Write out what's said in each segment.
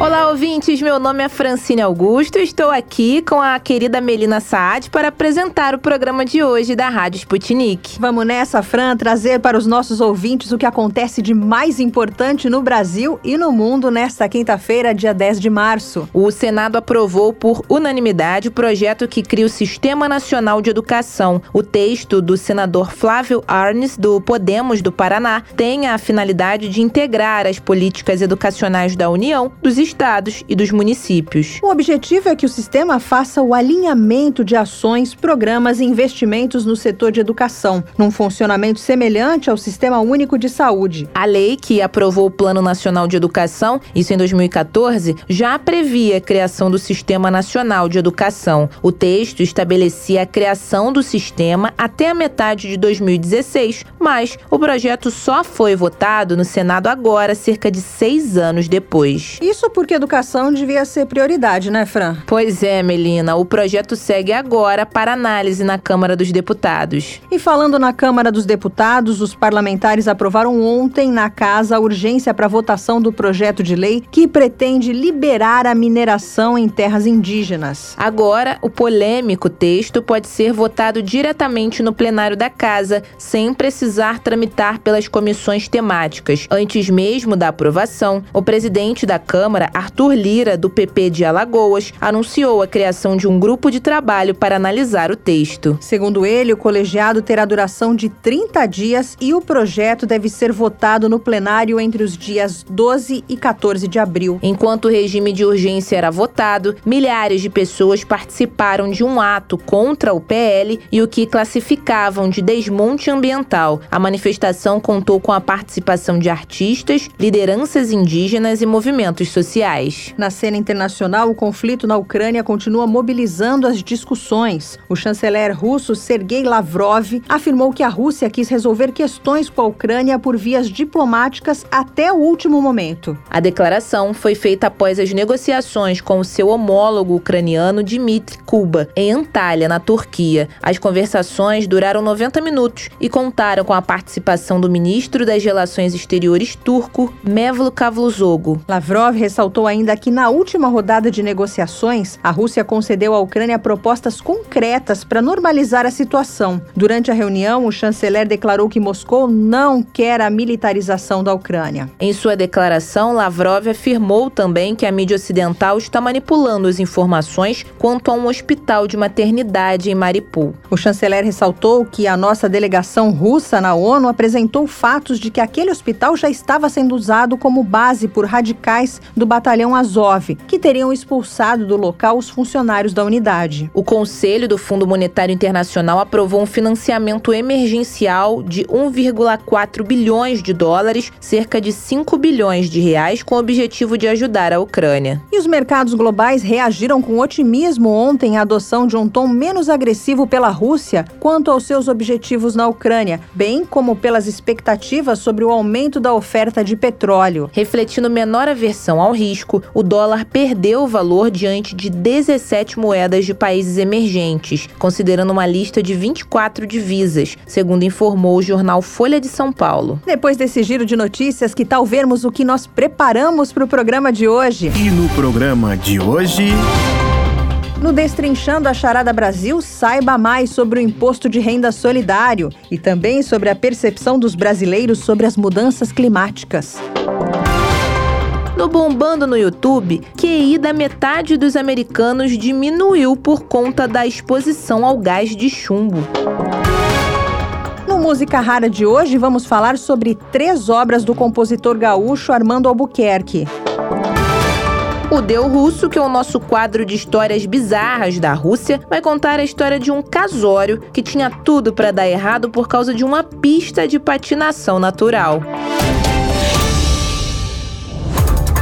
Olá, ouvintes. Meu nome é Francine Augusto. Estou aqui com a querida Melina Saad para apresentar o programa de hoje da Rádio Sputnik. Vamos nessa, Fran, trazer para os nossos ouvintes o que acontece de mais importante no Brasil e no mundo nesta quinta-feira, dia 10 de março. O Senado aprovou por unanimidade o projeto que cria o Sistema Nacional de Educação. O texto do senador Flávio Arnes, do Podemos do Paraná, tem a finalidade de integrar as políticas educacionais da União, dos estados e dos municípios. O objetivo é que o sistema faça o alinhamento de ações, programas e investimentos no setor de educação, num funcionamento semelhante ao Sistema Único de Saúde. A lei que aprovou o Plano Nacional de Educação, isso em 2014, já previa a criação do Sistema Nacional de Educação. O texto estabelecia a criação do sistema até a metade de 2016, mas o projeto só foi votado no Senado agora, cerca de seis anos depois. Isso porque educação devia ser prioridade, né, Fran? Pois é, Melina. O projeto segue agora para análise na Câmara dos Deputados. E falando na Câmara dos Deputados, os parlamentares aprovaram ontem na casa a urgência para votação do projeto de lei que pretende liberar a mineração em terras indígenas. Agora, o polêmico texto pode ser votado diretamente no plenário da casa, sem precisar tramitar pelas comissões temáticas. Antes mesmo da aprovação, o presidente da Câmara Arthur Lira, do PP de Alagoas, anunciou a criação de um grupo de trabalho para analisar o texto. Segundo ele, o colegiado terá duração de 30 dias e o projeto deve ser votado no plenário entre os dias 12 e 14 de abril. Enquanto o regime de urgência era votado, milhares de pessoas participaram de um ato contra o PL e o que classificavam de desmonte ambiental. A manifestação contou com a participação de artistas, lideranças indígenas e movimentos sociais sociais. Na cena internacional, o conflito na Ucrânia continua mobilizando as discussões. O chanceler russo Sergei Lavrov afirmou que a Rússia quis resolver questões com a Ucrânia por vias diplomáticas até o último momento. A declaração foi feita após as negociações com o seu homólogo ucraniano Dmitry Kuba, em Antalya, na Turquia. As conversações duraram 90 minutos e contaram com a participação do ministro das Relações Exteriores turco, Mevlut Cavusoglu. Lavrov ressaltou ressaltou ainda que na última rodada de negociações, a Rússia concedeu à Ucrânia propostas concretas para normalizar a situação. Durante a reunião, o chanceler declarou que Moscou não quer a militarização da Ucrânia. Em sua declaração, Lavrov afirmou também que a mídia ocidental está manipulando as informações quanto a um hospital de maternidade em Mariupol. O chanceler ressaltou que a nossa delegação russa na ONU apresentou fatos de que aquele hospital já estava sendo usado como base por radicais do batalhão Azov, que teriam expulsado do local os funcionários da unidade. O Conselho do Fundo Monetário Internacional aprovou um financiamento emergencial de 1,4 bilhões de dólares, cerca de 5 bilhões de reais, com o objetivo de ajudar a Ucrânia. E os mercados globais reagiram com otimismo ontem à adoção de um tom menos agressivo pela Rússia quanto aos seus objetivos na Ucrânia, bem como pelas expectativas sobre o aumento da oferta de petróleo. Refletindo menor aversão ao risco, risco, o dólar perdeu o valor diante de 17 moedas de países emergentes, considerando uma lista de 24 divisas, segundo informou o jornal Folha de São Paulo. Depois desse giro de notícias, que tal vermos o que nós preparamos para o programa de hoje? E no programa de hoje. No Destrinchando a Charada Brasil, saiba mais sobre o imposto de renda solidário e também sobre a percepção dos brasileiros sobre as mudanças climáticas. No Bombando no YouTube, QI da metade dos americanos diminuiu por conta da exposição ao gás de chumbo. No Música Rara de hoje, vamos falar sobre três obras do compositor gaúcho Armando Albuquerque. O Deu Russo, que é o nosso quadro de histórias bizarras da Rússia, vai contar a história de um casório que tinha tudo para dar errado por causa de uma pista de patinação natural.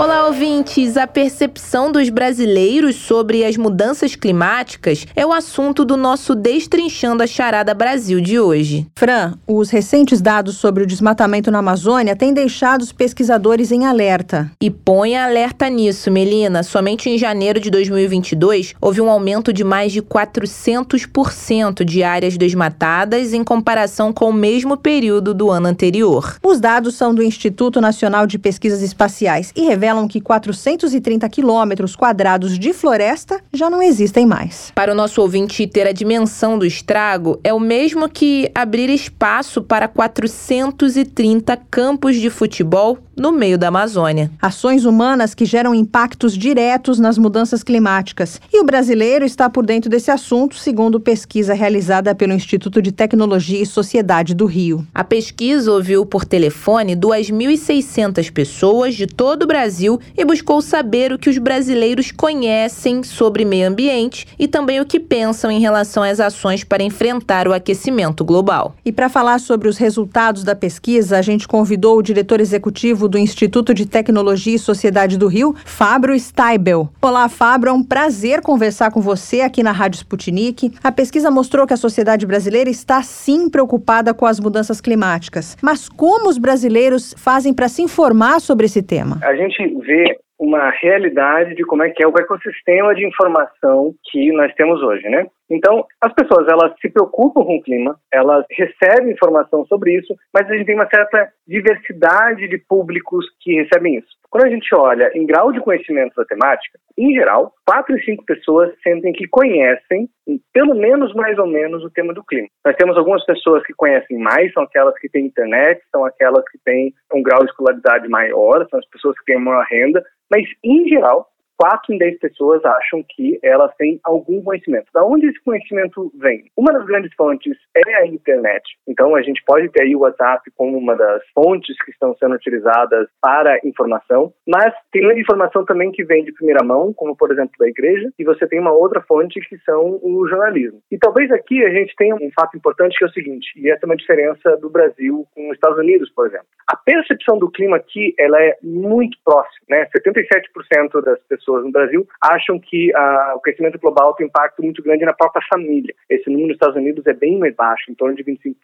Olá, ouvintes! A percepção dos brasileiros sobre as mudanças climáticas é o assunto do nosso Destrinchando a Charada Brasil de hoje. Fran, os recentes dados sobre o desmatamento na Amazônia têm deixado os pesquisadores em alerta. E põe alerta nisso, Melina. Somente em janeiro de 2022 houve um aumento de mais de 400% de áreas desmatadas em comparação com o mesmo período do ano anterior. Os dados são do Instituto Nacional de Pesquisas Espaciais e revelam revelam que 430 quilômetros quadrados de floresta já não existem mais. Para o nosso ouvinte ter a dimensão do estrago, é o mesmo que abrir espaço para 430 campos de futebol no meio da Amazônia. Ações humanas que geram impactos diretos nas mudanças climáticas. E o brasileiro está por dentro desse assunto, segundo pesquisa realizada pelo Instituto de Tecnologia e Sociedade do Rio. A pesquisa ouviu por telefone 2.600 pessoas de todo o Brasil e buscou saber o que os brasileiros conhecem sobre meio ambiente e também o que pensam em relação às ações para enfrentar o aquecimento global. E para falar sobre os resultados da pesquisa, a gente convidou o diretor executivo do Instituto de Tecnologia e Sociedade do Rio, Fábio Steibel. Olá, Fábio, é um prazer conversar com você aqui na Rádio Sputnik. A pesquisa mostrou que a sociedade brasileira está sim preocupada com as mudanças climáticas. Mas como os brasileiros fazem para se informar sobre esse tema? A gente vê uma realidade de como é que é o ecossistema de informação que nós temos hoje, né? Então, as pessoas, elas se preocupam com o clima, elas recebem informação sobre isso, mas a gente tem uma certa diversidade de públicos que recebem isso. Quando a gente olha em grau de conhecimento da temática, em geral, quatro em cinco pessoas sentem que conhecem, pelo menos mais ou menos, o tema do clima. Nós temos algumas pessoas que conhecem mais, são aquelas que têm internet, são aquelas que têm um grau de escolaridade maior, são as pessoas que têm maior renda, mas, em geral, 4 em 10 pessoas acham que elas têm algum conhecimento. Da onde esse conhecimento vem? Uma das grandes fontes é a internet. Então, a gente pode ter aí o WhatsApp como uma das fontes que estão sendo utilizadas para informação, mas tem uma informação também que vem de primeira mão, como, por exemplo, da igreja, e você tem uma outra fonte que são o jornalismo. E talvez aqui a gente tenha um fato importante que é o seguinte, e essa é uma diferença do Brasil com os Estados Unidos, por exemplo. A percepção do clima aqui, ela é muito próxima, né? 77% das pessoas pessoas no Brasil acham que ah, o crescimento global tem impacto muito grande na própria família. Esse número nos Estados Unidos é bem mais baixo, em torno de 25%.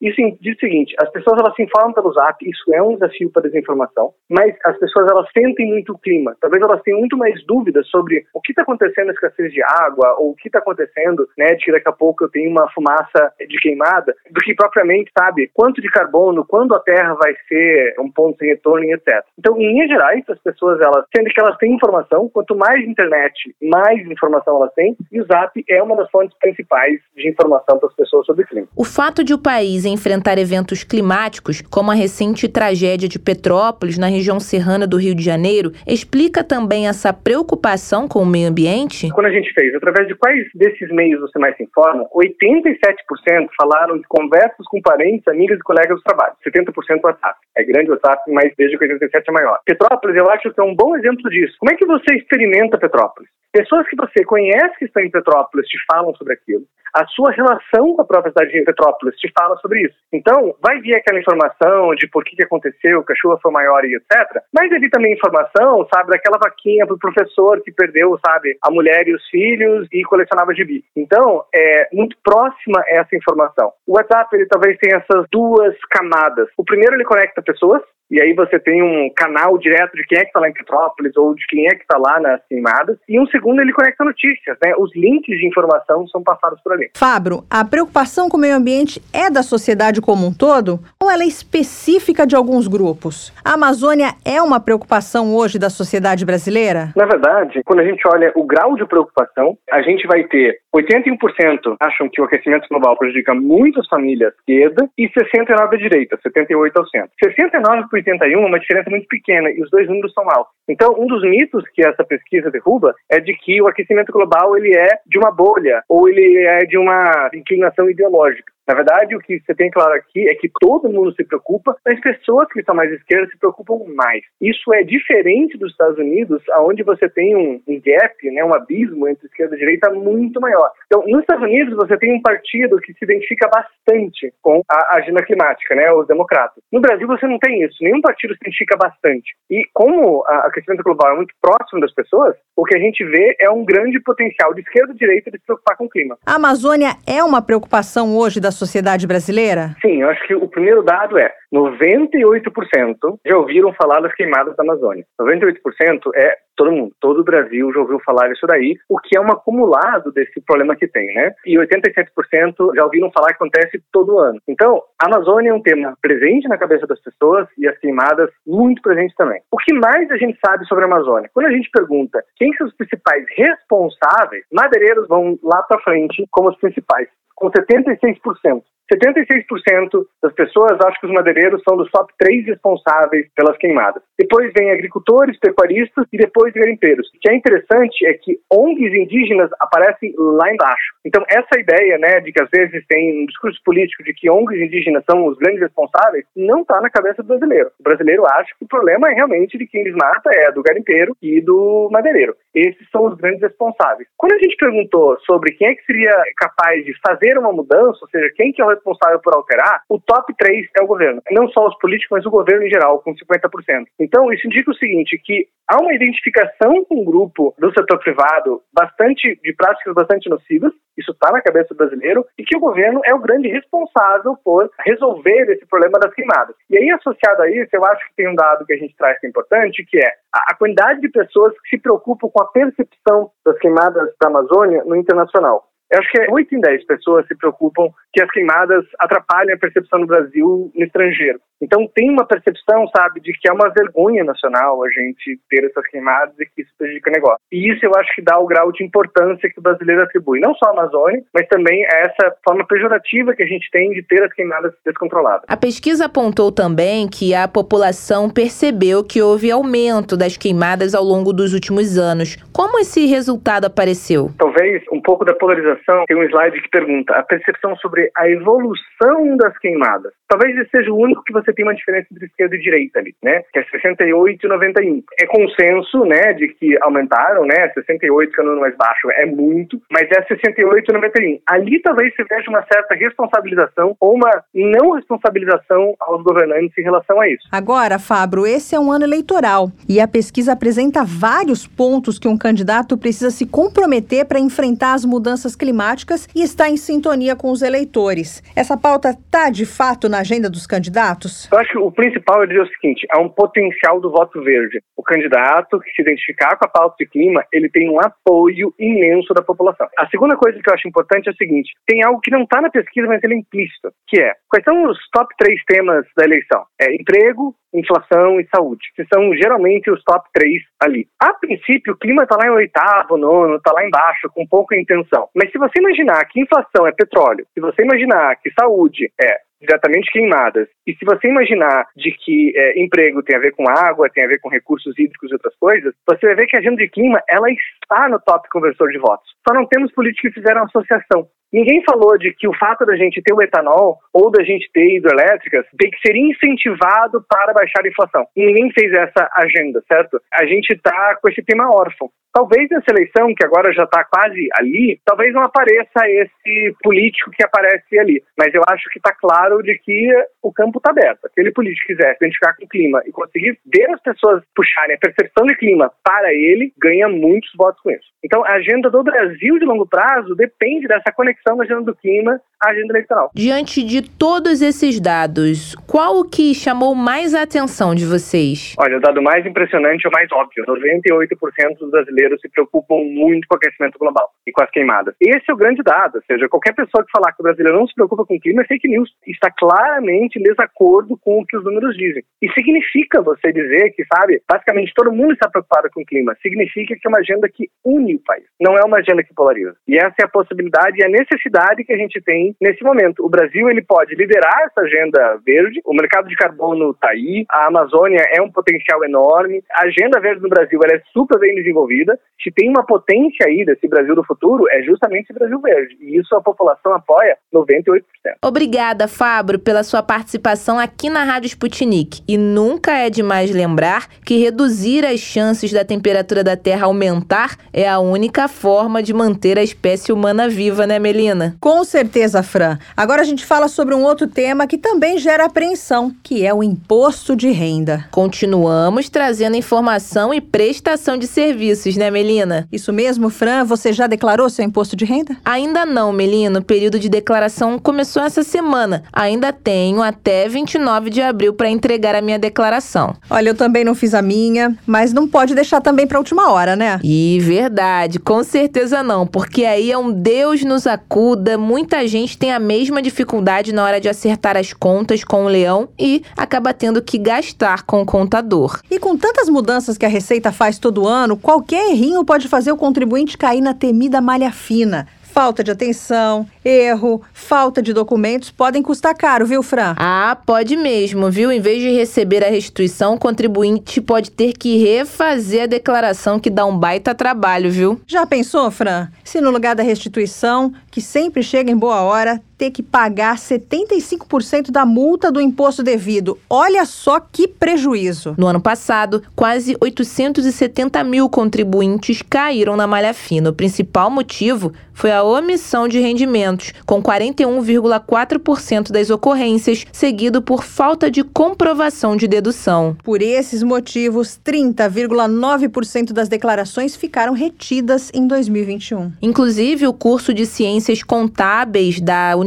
Isso diz o seguinte, as pessoas elas se informam pelo zap, isso é um desafio para a desinformação, mas as pessoas elas sentem muito o clima. Talvez elas tenham muito mais dúvidas sobre o que está acontecendo na escassez de água, ou o que está acontecendo, né, de que daqui a pouco eu tenho uma fumaça de queimada, do que propriamente, sabe, quanto de carbono, quando a Terra vai ser um ponto sem retorno etc. Então, em linhas gerais, as pessoas, elas, sendo que elas têm informação, quanto mais internet, mais informação elas têm, e o zap é uma das fontes principais de informação para as pessoas sobre o clima. O fato de o país enfrentar eventos climáticos, como a recente tragédia de Petrópolis, na região serrana do Rio de Janeiro, explica também essa preocupação com o meio ambiente? Quando a gente fez, através de quais desses meios você mais se informa, 87% falaram de conversas com parentes, amigas e colegas do trabalho. 70% WhatsApp. É grande o WhatsApp, mas desde que 87 é maior. Petrópolis, eu acho que é um bom exemplo disso. Como é que você experimenta Petrópolis? Pessoas que você conhece que estão em Petrópolis te falam sobre aquilo. A sua relação com a própria cidade de Petrópolis te fala sobre isso. Então, vai vir aquela informação de por que, que aconteceu, que a chuva foi maior e etc. Mas vai vir também informação, sabe, daquela vaquinha pro professor que perdeu, sabe, a mulher e os filhos e colecionava gibi. Então, é muito próxima essa informação. O WhatsApp, ele talvez tenha essas duas camadas. O primeiro, ele conecta pessoas, e aí você tem um canal direto de quem é que está lá em Petrópolis ou de quem é que está lá nas queimadas. E um segundo, ele conecta notícias, né? Os links de informação são passados por ali. Fábio, a preocupação com o meio ambiente é da sociedade como um todo ou ela é específica de alguns grupos? A Amazônia é uma preocupação hoje da sociedade brasileira? Na verdade, quando a gente olha o grau de preocupação, a gente vai ter 81% acham que o aquecimento global prejudica muito as famílias esquerda e 69% a direita, 78% ao centro. 69 para 81 é uma diferença muito pequena e os dois números são altos. Então, um dos mitos que essa pesquisa derruba é de que o aquecimento global ele é de uma bolha ou ele é de uma inclinação ideológica. Na verdade, o que você tem claro aqui é que todo mundo se preocupa, mas pessoas que são mais esquerdas se preocupam mais. Isso é diferente dos Estados Unidos, onde você tem um, gap, né, um abismo entre esquerda e direita muito maior. Então, nos Estados Unidos, você tem um partido que se identifica bastante com a agenda climática, né, os democratas. No Brasil, você não tem isso. Nenhum partido se identifica bastante. E como o aquecimento global é muito próximo das pessoas, o que a gente vê é um grande potencial de esquerda e direita de se preocupar com o clima. A Amazônia é uma preocupação hoje da sociedade brasileira? Sim, eu acho que o primeiro dado é 98% já ouviram falar das queimadas da Amazônia. 98% é todo mundo, todo o Brasil já ouviu falar isso daí, o que é um acumulado desse problema que tem, né? E 87% já ouviram falar que acontece todo ano. Então, a Amazônia é um tema presente na cabeça das pessoas e as queimadas muito presentes também. O que mais a gente sabe sobre a Amazônia? Quando a gente pergunta quem são os principais responsáveis, madeireiros vão lá para frente como os principais, com 76%. 76% das pessoas acham que os madeireiros são dos top 3 responsáveis pelas queimadas. Depois vem agricultores, pecuaristas e depois garimpeiros. O que é interessante é que ONGs indígenas aparecem lá embaixo. Então, essa ideia né, de que às vezes tem um discurso político de que ONGs indígenas são os grandes responsáveis, não está na cabeça do brasileiro. O brasileiro acha que o problema é realmente de quem eles mata é do garimpeiro e do madeireiro. Esses são os grandes responsáveis. Quando a gente perguntou sobre quem é que seria capaz de fazer uma mudança, ou seja, quem que é o responsável por alterar, o top 3 é o governo. Não só os políticos, mas o governo em geral, com 50%. Então, isso indica o seguinte, que há uma identificação com um grupo do setor privado bastante de práticas bastante nocivas, isso está na cabeça do brasileiro, e que o governo é o grande responsável por resolver esse problema das queimadas. E aí, associado a isso, eu acho que tem um dado que a gente traz que é importante, que é a, quantidade de pessoas que se preocupam com a percepção das queimadas da Amazônia no internacional. Eu acho que é 8 em 10 pessoas se preocupam que as queimadas atrapalhem a percepção do Brasil no estrangeiro. Então tem uma percepção, sabe, de que é uma vergonha nacional a gente ter essas queimadas e que isso prejudica o negócio. E isso eu acho que dá o grau de importância que o brasileiro atribui, não só à Amazônia, mas também a essa forma pejorativa que a gente tem de ter as queimadas descontroladas. A pesquisa apontou também que a população percebeu que houve aumento das queimadas ao longo dos últimos anos. Como esse resultado apareceu? Talvez um pouco da polarização. Tem um slide que pergunta a percepção sobre a evolução das queimadas. Talvez esse seja o único que você tem uma diferença entre esquerda e direita ali, né? Que é 68 e 91. É consenso, né, de que aumentaram, né? 68, que é o número mais baixo, é muito, mas é 68 e 91. Ali talvez se veja uma certa responsabilização ou uma não responsabilização aos governantes em relação a isso. Agora, Fabro, esse é um ano eleitoral e a pesquisa apresenta vários pontos que um candidato precisa se comprometer para enfrentar as mudanças climáticas e estar em sintonia com os eleitores. Essa pauta está de fato na agenda dos candidatos? Eu acho que o principal é dizer o seguinte: há um potencial do voto verde. O candidato que se identificar com a pauta de clima, ele tem um apoio imenso da população. A segunda coisa que eu acho importante é o seguinte: tem algo que não está na pesquisa, mas ele é implícito, que é quais são os top três temas da eleição? É emprego, inflação e saúde, que são geralmente os top três ali. A princípio, o clima está lá em oitavo, nono, está lá embaixo, com pouca intenção. Mas se você imaginar que inflação é petróleo, se você imaginar que saúde é diretamente queimadas. E se você imaginar de que é, emprego tem a ver com água, tem a ver com recursos hídricos e outras coisas, você vai ver que a agenda de clima ela está no top conversor de votos. Só não temos políticos que fizeram associação. Ninguém falou de que o fato da gente ter o etanol ou da gente ter hidrelétricas tem que ser incentivado para baixar a inflação. Ninguém fez essa agenda, certo? A gente está com esse tema órfão. Talvez nessa eleição, que agora já está quase ali, talvez não apareça esse político que aparece ali. Mas eu acho que está claro de que o campo está aberto. Se aquele político quiser se identificar com o clima e conseguir ver as pessoas puxarem a percepção de clima para ele, ganha muitos votos com isso. Então, a agenda do Brasil de longo prazo depende dessa conexão da agenda do clima à agenda eleitoral. Diante de todos esses dados, qual o que chamou mais a atenção de vocês? Olha, o dado mais impressionante é o mais óbvio. 98% dos brasileiros brasileiros se preocupam muito com o aquecimento global e com as queimadas. Esse é o grande dado, ou seja, qualquer pessoa que falar que o brasileiro não se preocupa com o clima é fake news. E está claramente em desacordo com o que os números dizem. E significa você dizer que, sabe, basicamente todo mundo está preocupado com o clima. Significa que é uma agenda que une o país, não é uma agenda que polariza. E essa é a possibilidade e a necessidade que a gente tem nesse momento. O Brasil ele pode liderar essa agenda verde, o mercado de carbono está aí, a Amazônia é um potencial enorme, a agenda verde no Brasil ela é super bem desenvolvida. Se tem uma potência aí desse Brasil do futuro, é justamente esse Brasil verde. E isso a população apoia 98%. Obrigada, Fabro, pela sua participação aqui na Rádio Sputnik. E nunca é demais lembrar que reduzir as chances da temperatura da Terra aumentar é a única forma de manter a espécie humana viva, né, Melina? Com certeza, Fran. Agora a gente fala sobre um outro tema que também gera apreensão, que é o imposto de renda. Continuamos trazendo informação e prestação de serviços, né, Melina? Isso mesmo, Fran. Você já declarou seu imposto de renda? Ainda não, Melina. O período de declaração começou essa semana. Ainda tenho até 29 de abril para entregar a minha declaração. Olha, eu também não fiz a minha, mas não pode deixar também para última hora, né? E verdade, com certeza não, porque aí é um Deus nos acuda. Muita gente tem a mesma dificuldade na hora de acertar as contas com o leão e acaba tendo que gastar com o contador. E com tantas mudanças que a Receita faz todo ano, qualquer errinho pode fazer o contribuinte cair na temida malha fina falta de atenção, erro, falta de documentos podem custar caro, viu, Fran? Ah, pode mesmo, viu? Em vez de receber a restituição, o contribuinte pode ter que refazer a declaração, que dá um baita trabalho, viu? Já pensou, Fran? Se no lugar da restituição, que sempre chega em boa hora, ter que pagar 75% da multa do imposto devido. Olha só que prejuízo. No ano passado, quase 870 mil contribuintes caíram na malha fina. O principal motivo foi a omissão de rendimentos, com 41,4% das ocorrências, seguido por falta de comprovação de dedução. Por esses motivos, 30,9% das declarações ficaram retidas em 2021. Inclusive, o curso de Ciências Contábeis da Universidade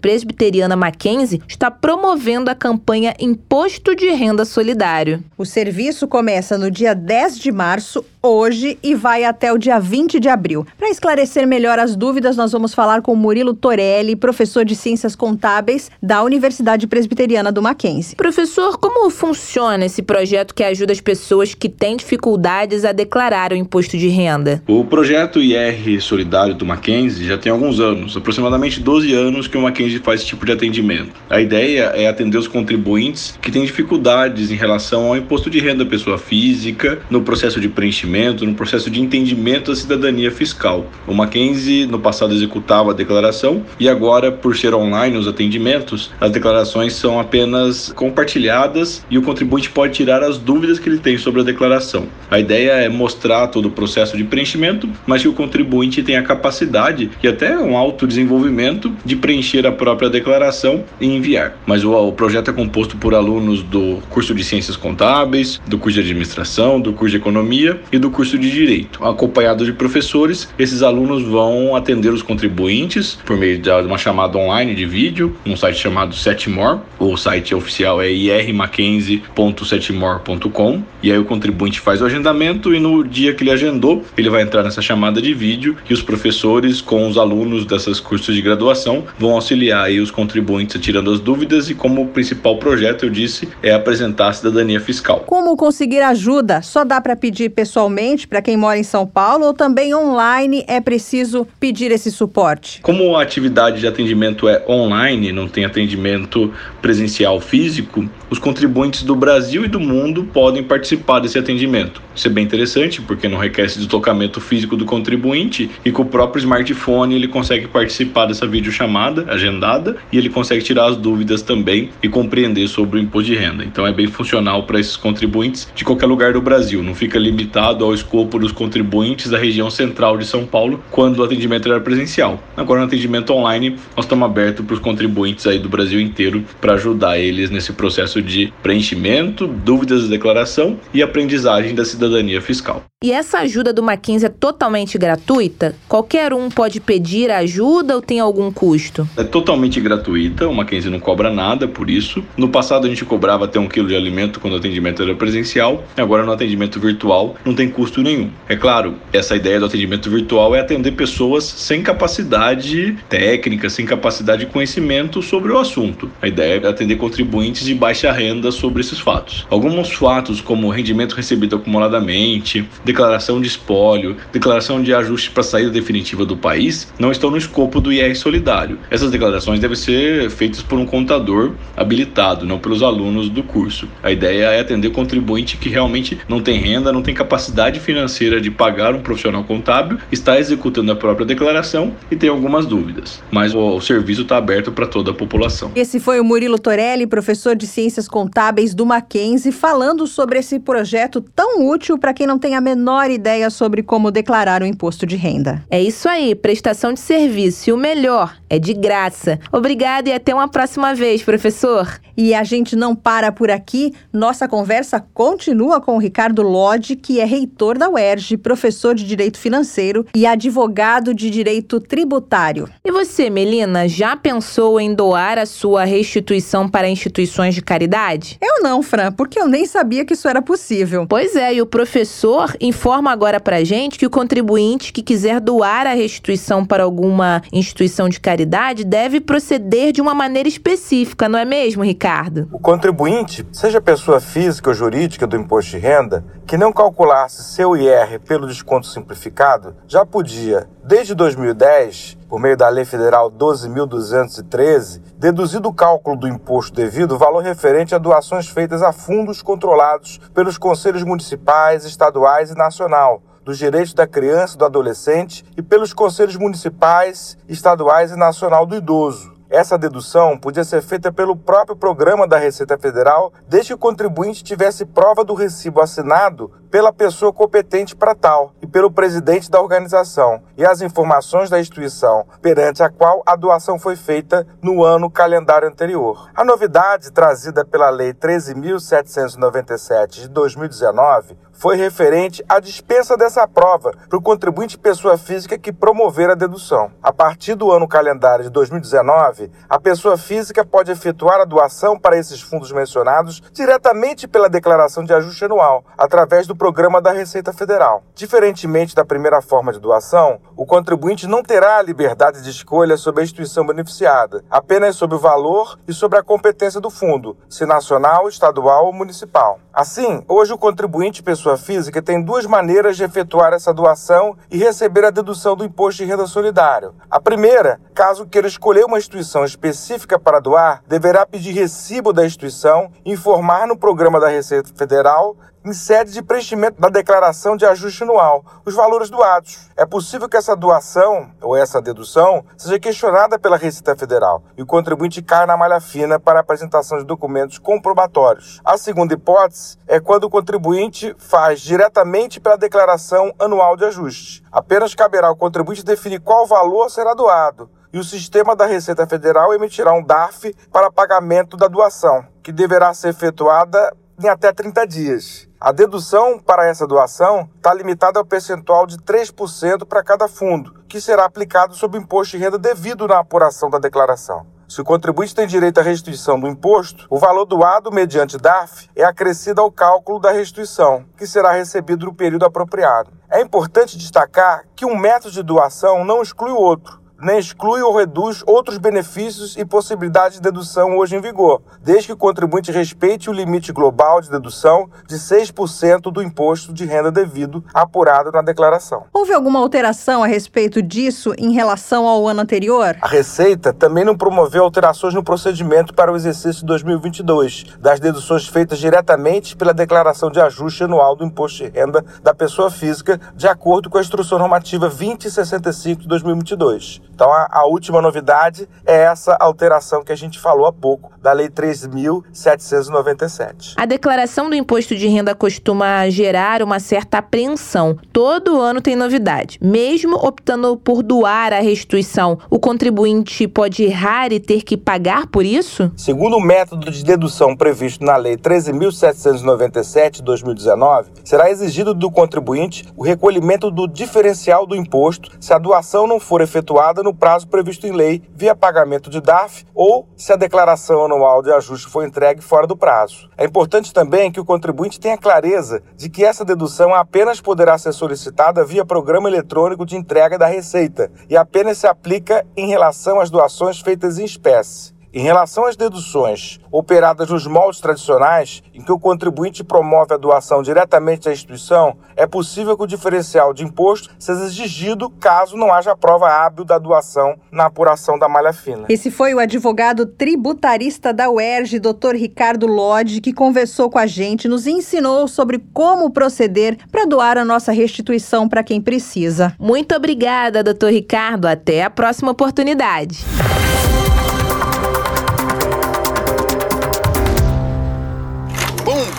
Presbiteriana Mackenzie está promovendo a campanha Imposto de Renda Solidário. O serviço começa no dia 10 de março, hoje, e vai até o dia 20 de abril. Para esclarecer melhor as dúvidas, nós vamos falar com Murilo Torelli, professor de Ciências Contábeis da Universidade Presbiteriana do Mackenzie. Professor, como funciona esse projeto que ajuda as pessoas que têm dificuldades a declarar o imposto de renda? O projeto IR Solidário do Mackenzie já tem alguns anos, aproximadamente 12 anos anos que o Mackenzie faz esse tipo de atendimento. A ideia é atender os contribuintes que têm dificuldades em relação ao imposto de renda pessoa física, no processo de preenchimento, no processo de entendimento da cidadania fiscal. O Mackenzie no passado executava a declaração e agora, por ser online os atendimentos, as declarações são apenas compartilhadas e o contribuinte pode tirar as dúvidas que ele tem sobre a declaração. A ideia é mostrar todo o processo de preenchimento, mas que o contribuinte tenha capacidade e até um autodesenvolvimento de preencher a própria declaração e enviar. Mas o, o, projeto é composto por alunos do curso de Ciências Contábeis, do curso de Administração, do curso de Economia e do curso de Direito. Acompanhados de professores, esses alunos vão atender os contribuintes por meio de uma chamada online de vídeo, um site chamado Setmore. O site oficial é irmackenzie.setmore.com. E aí o contribuinte faz o agendamento e no dia que ele agendou, ele vai entrar nessa chamada de vídeo e os professores com os alunos dessas cursos de graduação vão auxiliar aí os contribuintes tirando as dúvidas e como principal projeto, eu disse, é apresentar a cidadania fiscal. Como conseguir ajuda? Só dá para pedir pessoalmente para quem mora em São Paulo ou também online é preciso pedir esse suporte? Como a atividade de atendimento é online, não tem atendimento presencial físico, os contribuintes do Brasil e do mundo podem participar desse atendimento. Isso é bem interessante porque não requer esse deslocamento físico do contribuinte e com o próprio smartphone ele consegue participar dessa videochamada agendada e ele consegue tirar as dúvidas também e compreender sobre o imposto de renda. Então é bem funcional para esses contribuintes de qualquer lugar do Brasil, não fica limitado ao escopo dos contribuintes da região central de São Paulo quando o atendimento era presencial. Agora no atendimento online nós estamos abertos para os contribuintes aí do Brasil inteiro para ajudar eles nesse processo processo de preenchimento, dúvidas da declaração e aprendizagem da cidadania fiscal. E essa ajuda do Mackenzie é totalmente gratuita? Qualquer um pode pedir ajuda ou tem algum custo? É totalmente gratuita, o Mackenzie não cobra nada por isso. No passado a gente cobrava até um quilo de alimento quando o atendimento era presencial, agora no atendimento virtual não tem custo nenhum. É claro, essa ideia do atendimento virtual é atender pessoas sem capacidade técnica, sem capacidade de conhecimento sobre o assunto. A ideia é atender contribuintes de baixa renda sobre esses fatos. Alguns fatos, como rendimento recebido acumuladamente, declaração de espólio, declaração de ajuste para a saída definitiva do país, não estão no escopo do IR solidário. Essas declarações devem ser feitas por um contador habilitado, não pelos alunos do curso. A ideia é atender contribuinte que realmente não tem renda, não tem capacidade financeira de pagar um profissional contábil, está executando a própria declaração e tem algumas dúvidas. Mas o, o serviço está aberto para toda a população. Esse foi o Murilo Torelli, professor de Ciências Contábeis do Mackenzie, falando sobre esse projeto tão útil para quem não tem a menor menor ideia sobre como declarar o imposto de renda. É isso aí, prestação de serviço. E o melhor, é de graça. Obrigada e até uma próxima vez, professor. E a gente não para por aqui. Nossa conversa continua com o Ricardo Lodge, que é reitor da UERJ, professor de Direito Financeiro e advogado de Direito Tributário. E você, Melina, já pensou em doar a sua restituição para instituições de caridade? Eu não, Fran, porque eu nem sabia que isso era possível. Pois é, e o professor informa agora pra gente que o contribuinte que quiser doar a restituição para alguma instituição de caridade deve proceder de uma maneira específica, não é mesmo, Ricardo? O contribuinte, seja pessoa física ou jurídica do imposto de renda, que não calculasse seu IR pelo desconto simplificado, já podia, desde 2010, por meio da Lei Federal 12.213, deduzir do cálculo do imposto devido o valor referente a doações feitas a fundos controlados pelos conselhos municipais, estaduais e nacional, dos direitos da criança e do adolescente e pelos conselhos municipais, estaduais e nacional do idoso. Essa dedução podia ser feita pelo próprio programa da Receita Federal, desde que o contribuinte tivesse prova do recibo assinado pela pessoa competente para tal e pelo presidente da organização e as informações da instituição perante a qual a doação foi feita no ano calendário anterior. A novidade trazida pela Lei 13.797 de 2019 foi referente à dispensa dessa prova para o contribuinte pessoa física que promover a dedução. A partir do ano calendário de 2019, a pessoa física pode efetuar a doação para esses fundos mencionados diretamente pela declaração de ajuste anual, através do programa da Receita Federal. Diferentemente da primeira forma de doação, o contribuinte não terá a liberdade de escolha sobre a instituição beneficiada, apenas sobre o valor e sobre a competência do fundo, se nacional, estadual ou municipal. Assim, hoje o contribuinte pessoa física tem duas maneiras de efetuar essa doação e receber a dedução do imposto de renda solidário. A primeira, caso queira escolher uma instituição específica para doar, deverá pedir recibo da instituição, informar no programa da Receita Federal em sede de preenchimento da declaração de ajuste anual, os valores doados. É possível que essa doação ou essa dedução seja questionada pela Receita Federal e o contribuinte caia na malha fina para a apresentação de documentos comprobatórios. A segunda hipótese é quando o contribuinte faz diretamente pela declaração anual de ajuste. Apenas caberá ao contribuinte definir qual valor será doado e o sistema da Receita Federal emitirá um DARF para pagamento da doação, que deverá ser efetuada em até 30 dias. A dedução para essa doação está limitada ao percentual de 3% para cada fundo, que será aplicado sob imposto de renda devido na apuração da declaração. Se o contribuinte tem direito à restituição do imposto, o valor doado mediante DARF é acrescido ao cálculo da restituição, que será recebido no período apropriado. É importante destacar que um método de doação não exclui o outro nem exclui ou reduz outros benefícios e possibilidades de dedução hoje em vigor, desde que o contribuinte respeite o limite global de dedução de 6% do imposto de renda devido apurado na declaração. Houve alguma alteração a respeito disso em relação ao ano anterior? A Receita também não promoveu alterações no procedimento para o exercício de 2022 das deduções feitas diretamente pela declaração de ajuste anual do imposto de renda da pessoa física, de acordo com a Instrução Normativa 2065 de 2022. Então a, a última novidade é essa alteração que a gente falou há pouco da Lei 3.797. A declaração do imposto de renda costuma gerar uma certa apreensão. Todo ano tem novidade. Mesmo optando por doar a restituição, o contribuinte pode errar e ter que pagar por isso? Segundo o método de dedução previsto na Lei 13.797 de 2019, será exigido do contribuinte o recolhimento do diferencial do imposto se a doação não for efetuada no prazo previsto em lei via pagamento de DAF ou se a declaração anual de ajuste foi entregue fora do prazo. É importante também que o contribuinte tenha clareza de que essa dedução apenas poderá ser solicitada via programa eletrônico de entrega da receita e apenas se aplica em relação às doações feitas em espécie. Em relação às deduções operadas nos moldes tradicionais, em que o contribuinte promove a doação diretamente à instituição, é possível que o diferencial de imposto seja exigido caso não haja prova hábil da doação na apuração da malha fina. Esse foi o advogado tributarista da UERJ, Dr. Ricardo Lodge, que conversou com a gente, nos ensinou sobre como proceder para doar a nossa restituição para quem precisa. Muito obrigada, doutor Ricardo. Até a próxima oportunidade.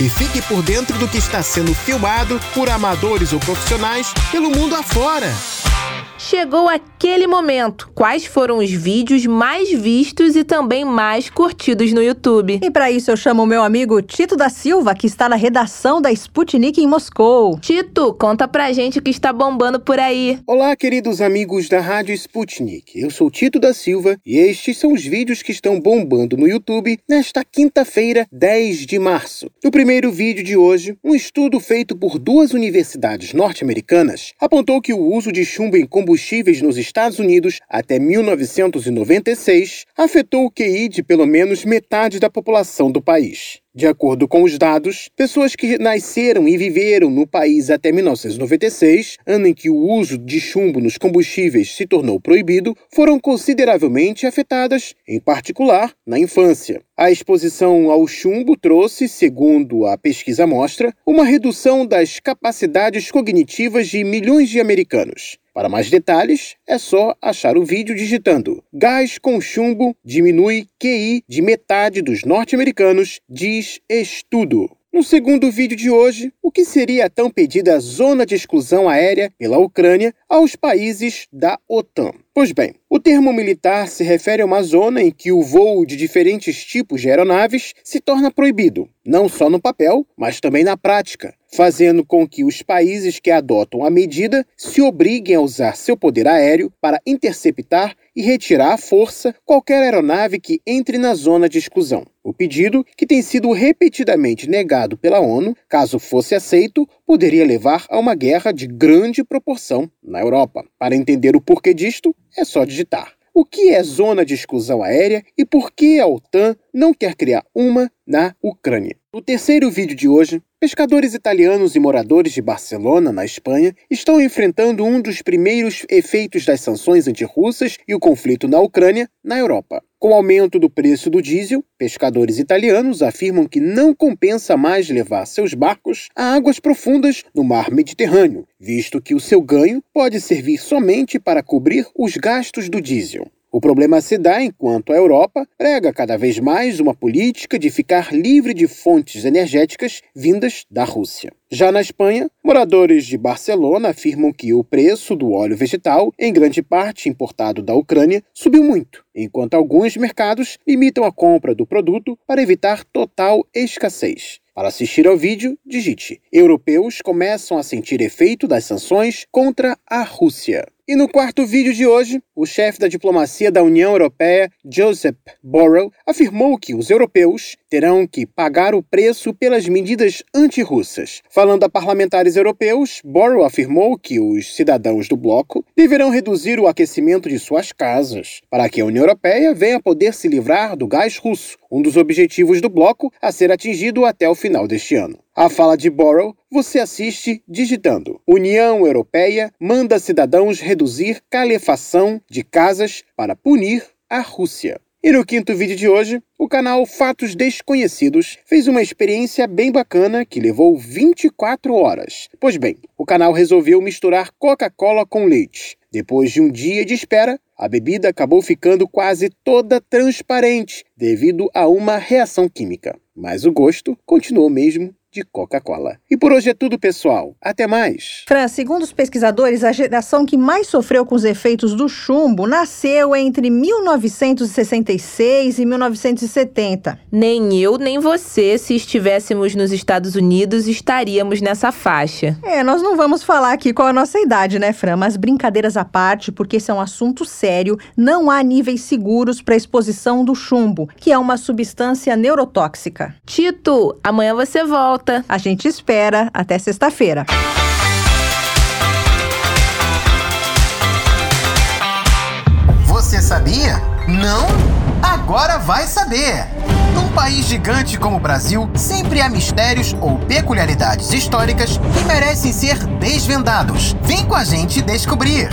E fique por dentro do que está sendo filmado por amadores ou profissionais pelo mundo afora. Chegou aquele momento. Quais foram os vídeos mais vistos e também mais curtidos no YouTube? E para isso eu chamo o meu amigo Tito da Silva, que está na redação da Sputnik em Moscou. Tito, conta pra gente o que está bombando por aí. Olá, queridos amigos da Rádio Sputnik. Eu sou Tito da Silva e estes são os vídeos que estão bombando no YouTube nesta quinta-feira, 10 de março. No primeiro vídeo de hoje, um estudo feito por duas universidades norte-americanas apontou que o uso de chumbo em combustíveis nos Estados Unidos até 1996 afetou o QI de pelo menos metade da população do país. De acordo com os dados, pessoas que nasceram e viveram no país até 1996, ano em que o uso de chumbo nos combustíveis se tornou proibido, foram consideravelmente afetadas, em particular na infância. A exposição ao chumbo trouxe, segundo a pesquisa mostra, uma redução das capacidades cognitivas de milhões de americanos. Para mais detalhes, é só achar o vídeo digitando Gás com chumbo diminui QI de metade dos norte-americanos, diz estudo. No segundo vídeo de hoje, o que seria a tão pedida zona de exclusão aérea pela Ucrânia aos países da OTAN? Pois bem, o termo militar se refere a uma zona em que o voo de diferentes tipos de aeronaves se torna proibido, não só no papel, mas também na prática, fazendo com que os países que adotam a medida se obriguem a usar seu poder aéreo para interceptar e retirar à força qualquer aeronave que entre na zona de exclusão. O pedido, que tem sido repetidamente negado pela ONU, caso fosse aceito, poderia levar a uma guerra de grande proporção na Europa. Para entender o porquê disto, é só digitar. O que é zona de exclusão aérea e por que a OTAN não quer criar uma na Ucrânia? No terceiro vídeo de hoje, pescadores italianos e moradores de Barcelona, na Espanha, estão enfrentando um dos primeiros efeitos das sanções antirrussas e o conflito na Ucrânia na Europa. Com o aumento do preço do diesel, pescadores italianos afirmam que não compensa mais levar seus barcos a águas profundas no mar Mediterrâneo, visto que o seu ganho pode servir somente para cobrir os gastos do diesel. O problema se dá enquanto a Europa prega cada vez mais uma política de ficar livre de fontes energéticas vindas da Rússia. Já na Espanha, moradores de Barcelona afirmam que o preço do óleo vegetal, em grande parte importado da Ucrânia, subiu muito, enquanto alguns mercados limitam a compra do produto para evitar total escassez. Para assistir ao vídeo, digite: Europeus começam a sentir efeito das sanções contra a Rússia. E no quarto vídeo de hoje, o chefe da diplomacia da União Europeia, Joseph Borrell, afirmou que os europeus terão que pagar o preço pelas medidas antirrussas. Falando a parlamentares europeus, Borrell afirmou que os cidadãos do bloco deverão reduzir o aquecimento de suas casas para que a União Europeia venha poder se livrar do gás russo, um dos objetivos do bloco a ser atingido até o final deste ano. A fala de Borrell você assiste digitando: União Europeia manda cidadãos reduzir calefação de casas para punir a Rússia. E no quinto vídeo de hoje, o canal Fatos Desconhecidos fez uma experiência bem bacana que levou 24 horas. Pois bem, o canal resolveu misturar Coca-Cola com leite. Depois de um dia de espera, a bebida acabou ficando quase toda transparente devido a uma reação química. Mas o gosto continuou mesmo de Coca-Cola. E por hoje é tudo, pessoal. Até mais. Fran, segundo os pesquisadores, a geração que mais sofreu com os efeitos do chumbo nasceu entre 1966 e 1970. Nem eu, nem você, se estivéssemos nos Estados Unidos, estaríamos nessa faixa. É, nós não vamos falar aqui qual a nossa idade, né, Fran? Mas brincadeiras à parte, porque esse é um assunto sério, não há níveis seguros para exposição do chumbo, que é uma substância neurotóxica. Tito, amanhã você volta volta. A gente espera até sexta-feira. Você sabia? Não? Agora vai saber! Num país gigante como o Brasil, sempre há mistérios ou peculiaridades históricas que merecem ser desvendados. Vem com a gente descobrir!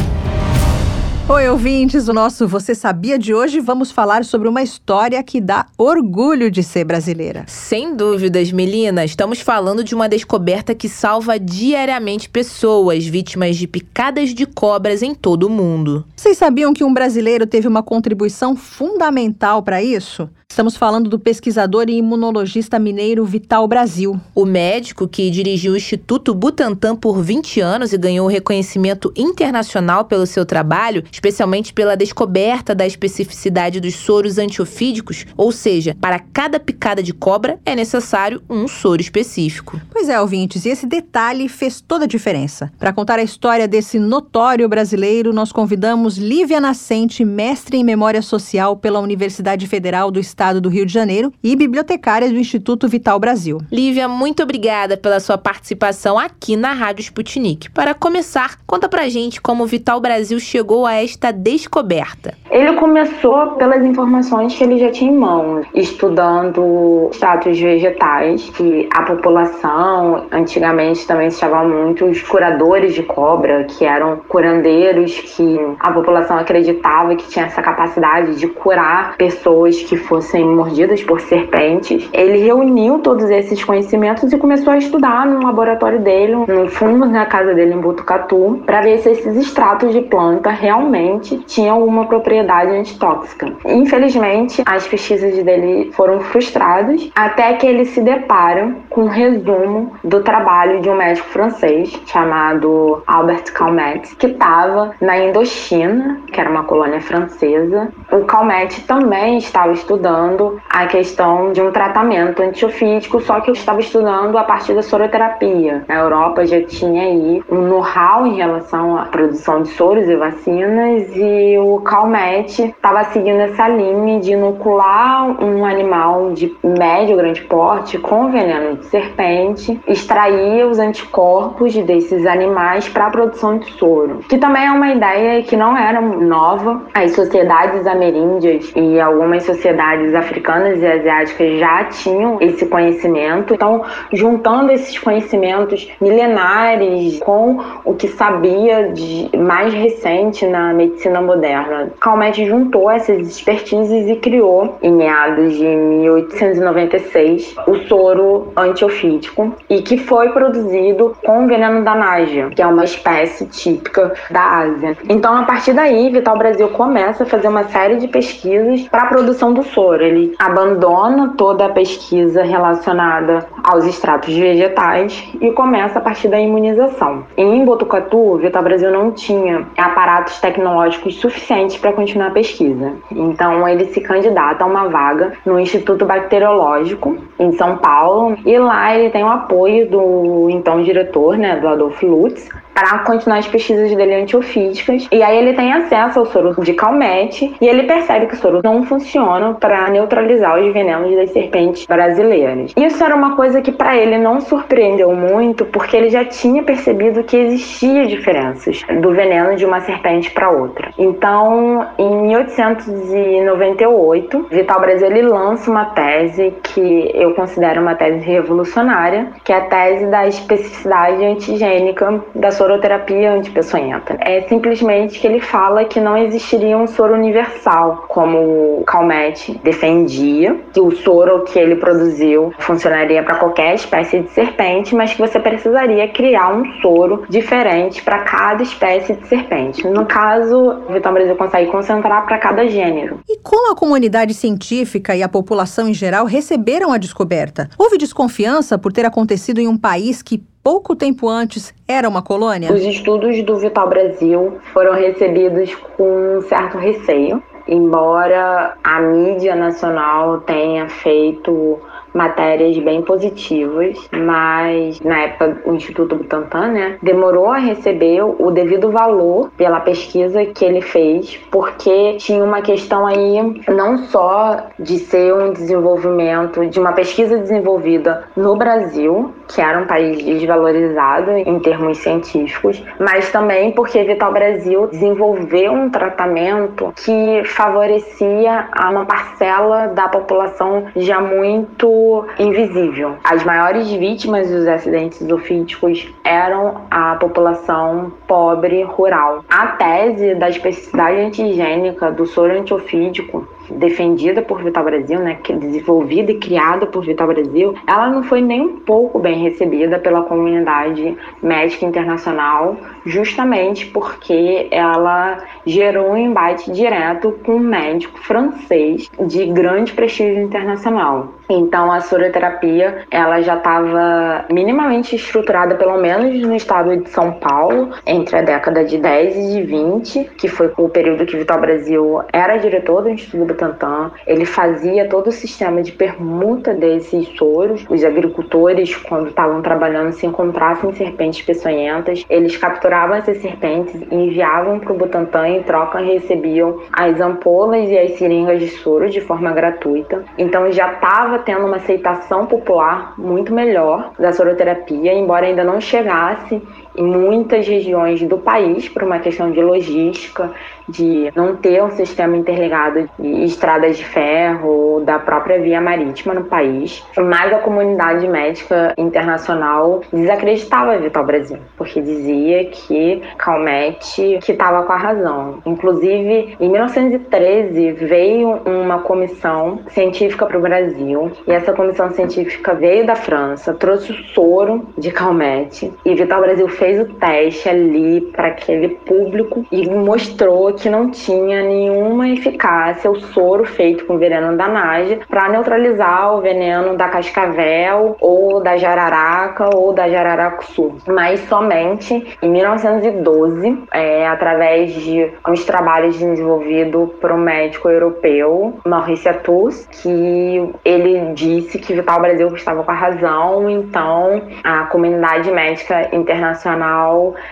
Oi, ouvintes, o nosso Você Sabia de hoje vamos falar sobre uma história que dá orgulho de ser brasileira. Sem dúvidas, Melina, estamos falando de uma descoberta que salva diariamente pessoas vítimas de picadas de cobras em todo o mundo. Vocês sabiam que um brasileiro teve uma contribuição fundamental para isso? Estamos falando do pesquisador e imunologista mineiro Vital Brasil. O médico que dirigiu o Instituto Butantan por 20 anos e ganhou reconhecimento internacional pelo seu trabalho, especialmente pela descoberta da especificidade dos soros antiofídicos, ou seja, para cada picada de cobra é necessário um soro específico. Pois é, ouvintes, e esse detalhe fez toda a diferença. Para contar a história desse notório brasileiro, nós convidamos Lívia Nascente, mestre em Memória Social pela Universidade Federal do Estado Estado do Rio de Janeiro e bibliotecária do Instituto Vital Brasil. Lívia, muito obrigada pela sua participação aqui na Rádio Sputnik. Para começar, conta pra gente como o Vital Brasil chegou a esta descoberta. Ele começou pelas informações que ele já tinha em mãos, estudando status vegetais, que a população antigamente também se chamavam muito os curadores de cobra, que eram curandeiros que a população acreditava que tinha essa capacidade de curar pessoas que fossem fossem mordidas por serpentes. Ele reuniu todos esses conhecimentos e começou a estudar no laboratório dele, no fundo da casa dele em Botucatu, para ver se esses extratos de planta realmente tinham alguma propriedade antitóxica. Infelizmente, as pesquisas dele foram frustradas até que ele se depara com um resumo do trabalho de um médico francês chamado Albert Calmet, que estava na Indochina, que era uma colônia francesa. O Calmet também estava estudando estudando a questão de um tratamento antiofídico, só que eu estava estudando a partir da soroterapia. Na Europa já tinha aí um know-how em relação à produção de soros e vacinas e o Calmet estava seguindo essa linha de inocular um animal de médio grande porte com veneno de serpente, extrair os anticorpos desses animais para a produção de soro, que também é uma ideia que não era nova. As sociedades ameríndias e algumas sociedades africanas e asiáticas já tinham esse conhecimento. Então, juntando esses conhecimentos milenares com o que sabia de mais recente na medicina moderna, Calmette juntou essas expertises e criou, em meados de 1896, o soro antiofídico e que foi produzido com veneno da nágia, que é uma espécie típica da Ásia. Então, a partir daí, Vital Brasil começa a fazer uma série de pesquisas para a produção do soro ele abandona toda a pesquisa relacionada aos extratos vegetais e começa a partir da imunização. Em Botucatu, Vital Brasil não tinha aparatos tecnológicos suficientes para continuar a pesquisa. Então ele se candidata a uma vaga no Instituto Bacteriológico em São Paulo e lá ele tem o apoio do então diretor, né, do Adolfo Lutz, para continuar as pesquisas dele antiofídicas. E aí ele tem acesso ao soro de Calmette e ele percebe que o soro não funciona para neutralizar os venenos das serpentes brasileiras. Isso era uma coisa que para ele não surpreendeu muito, porque ele já tinha percebido que existia diferenças do veneno de uma serpente para outra. Então, em 1898, Vital Brasil ele lança uma tese que eu considero uma tese revolucionária, que é a tese da especificidade antigênica da soroterapia antipeçonhenta. É simplesmente que ele fala que não existiria um soro universal, como o Calmette defendia, que o soro que ele produziu funcionaria para qualquer espécie de serpente, mas que você precisaria criar um soro diferente para cada espécie de serpente. No caso, o Vital Brasil consegue concentrar para cada gênero. E como a comunidade científica e a população em geral receberam a descoberta? Houve desconfiança por ter acontecido em um país que pouco tempo antes era uma colônia? Os estudos do Vital Brasil foram recebidos com um certo receio, embora a mídia nacional tenha feito matérias bem positivas, mas na época o Instituto Butantan, né, demorou a receber o devido valor pela pesquisa que ele fez, porque tinha uma questão aí não só de ser um desenvolvimento de uma pesquisa desenvolvida no Brasil, que era um país desvalorizado em termos científicos, mas também porque Vital Brasil desenvolveu um tratamento que favorecia a uma parcela da população já muito invisível. As maiores vítimas dos acidentes ofídicos eram a população pobre rural. A tese da especificidade antigênica do soro antiofídico defendida por Vital Brasil, né, desenvolvida e criada por Vital Brasil, ela não foi nem um pouco bem recebida pela comunidade médica internacional, justamente porque ela gerou um embate direto com um médico francês de grande prestígio internacional. Então a soroterapia, ela já estava minimamente estruturada pelo menos no estado de São Paulo, entre a década de 10 e de 20, que foi o período que Vital Brasil era diretor do Instituto Butantan. Ele fazia todo o sistema de permuta desses soros. Os agricultores, quando estavam trabalhando, se encontrassem serpentes peçonhentas, eles capturavam essas serpentes e enviavam para o Butantan e em troca recebiam as ampolas e as seringas de soro de forma gratuita. Então já estava tendo uma aceitação popular muito melhor da soroterapia, embora ainda não chegasse em muitas regiões do país por uma questão de logística, de não ter um sistema interligado de estradas de ferro ou da própria via marítima no país. Mas a comunidade médica internacional desacreditava Vital Brasil, porque dizia que Calmette que estava com a razão. Inclusive, em 1913 veio uma comissão científica para o Brasil e essa comissão científica veio da França, trouxe o soro de Calmette e Vital Brasil fez fez o teste ali para aquele público e mostrou que não tinha nenhuma eficácia o soro feito com veneno da naja para neutralizar o veneno da cascavel ou da jararaca ou da jararacuçu. Mas somente em 1912, é, através de uns trabalhos desenvolvidos por um médico europeu, Maurice Atus, que ele disse que Vital Brasil estava com a razão, então a comunidade médica internacional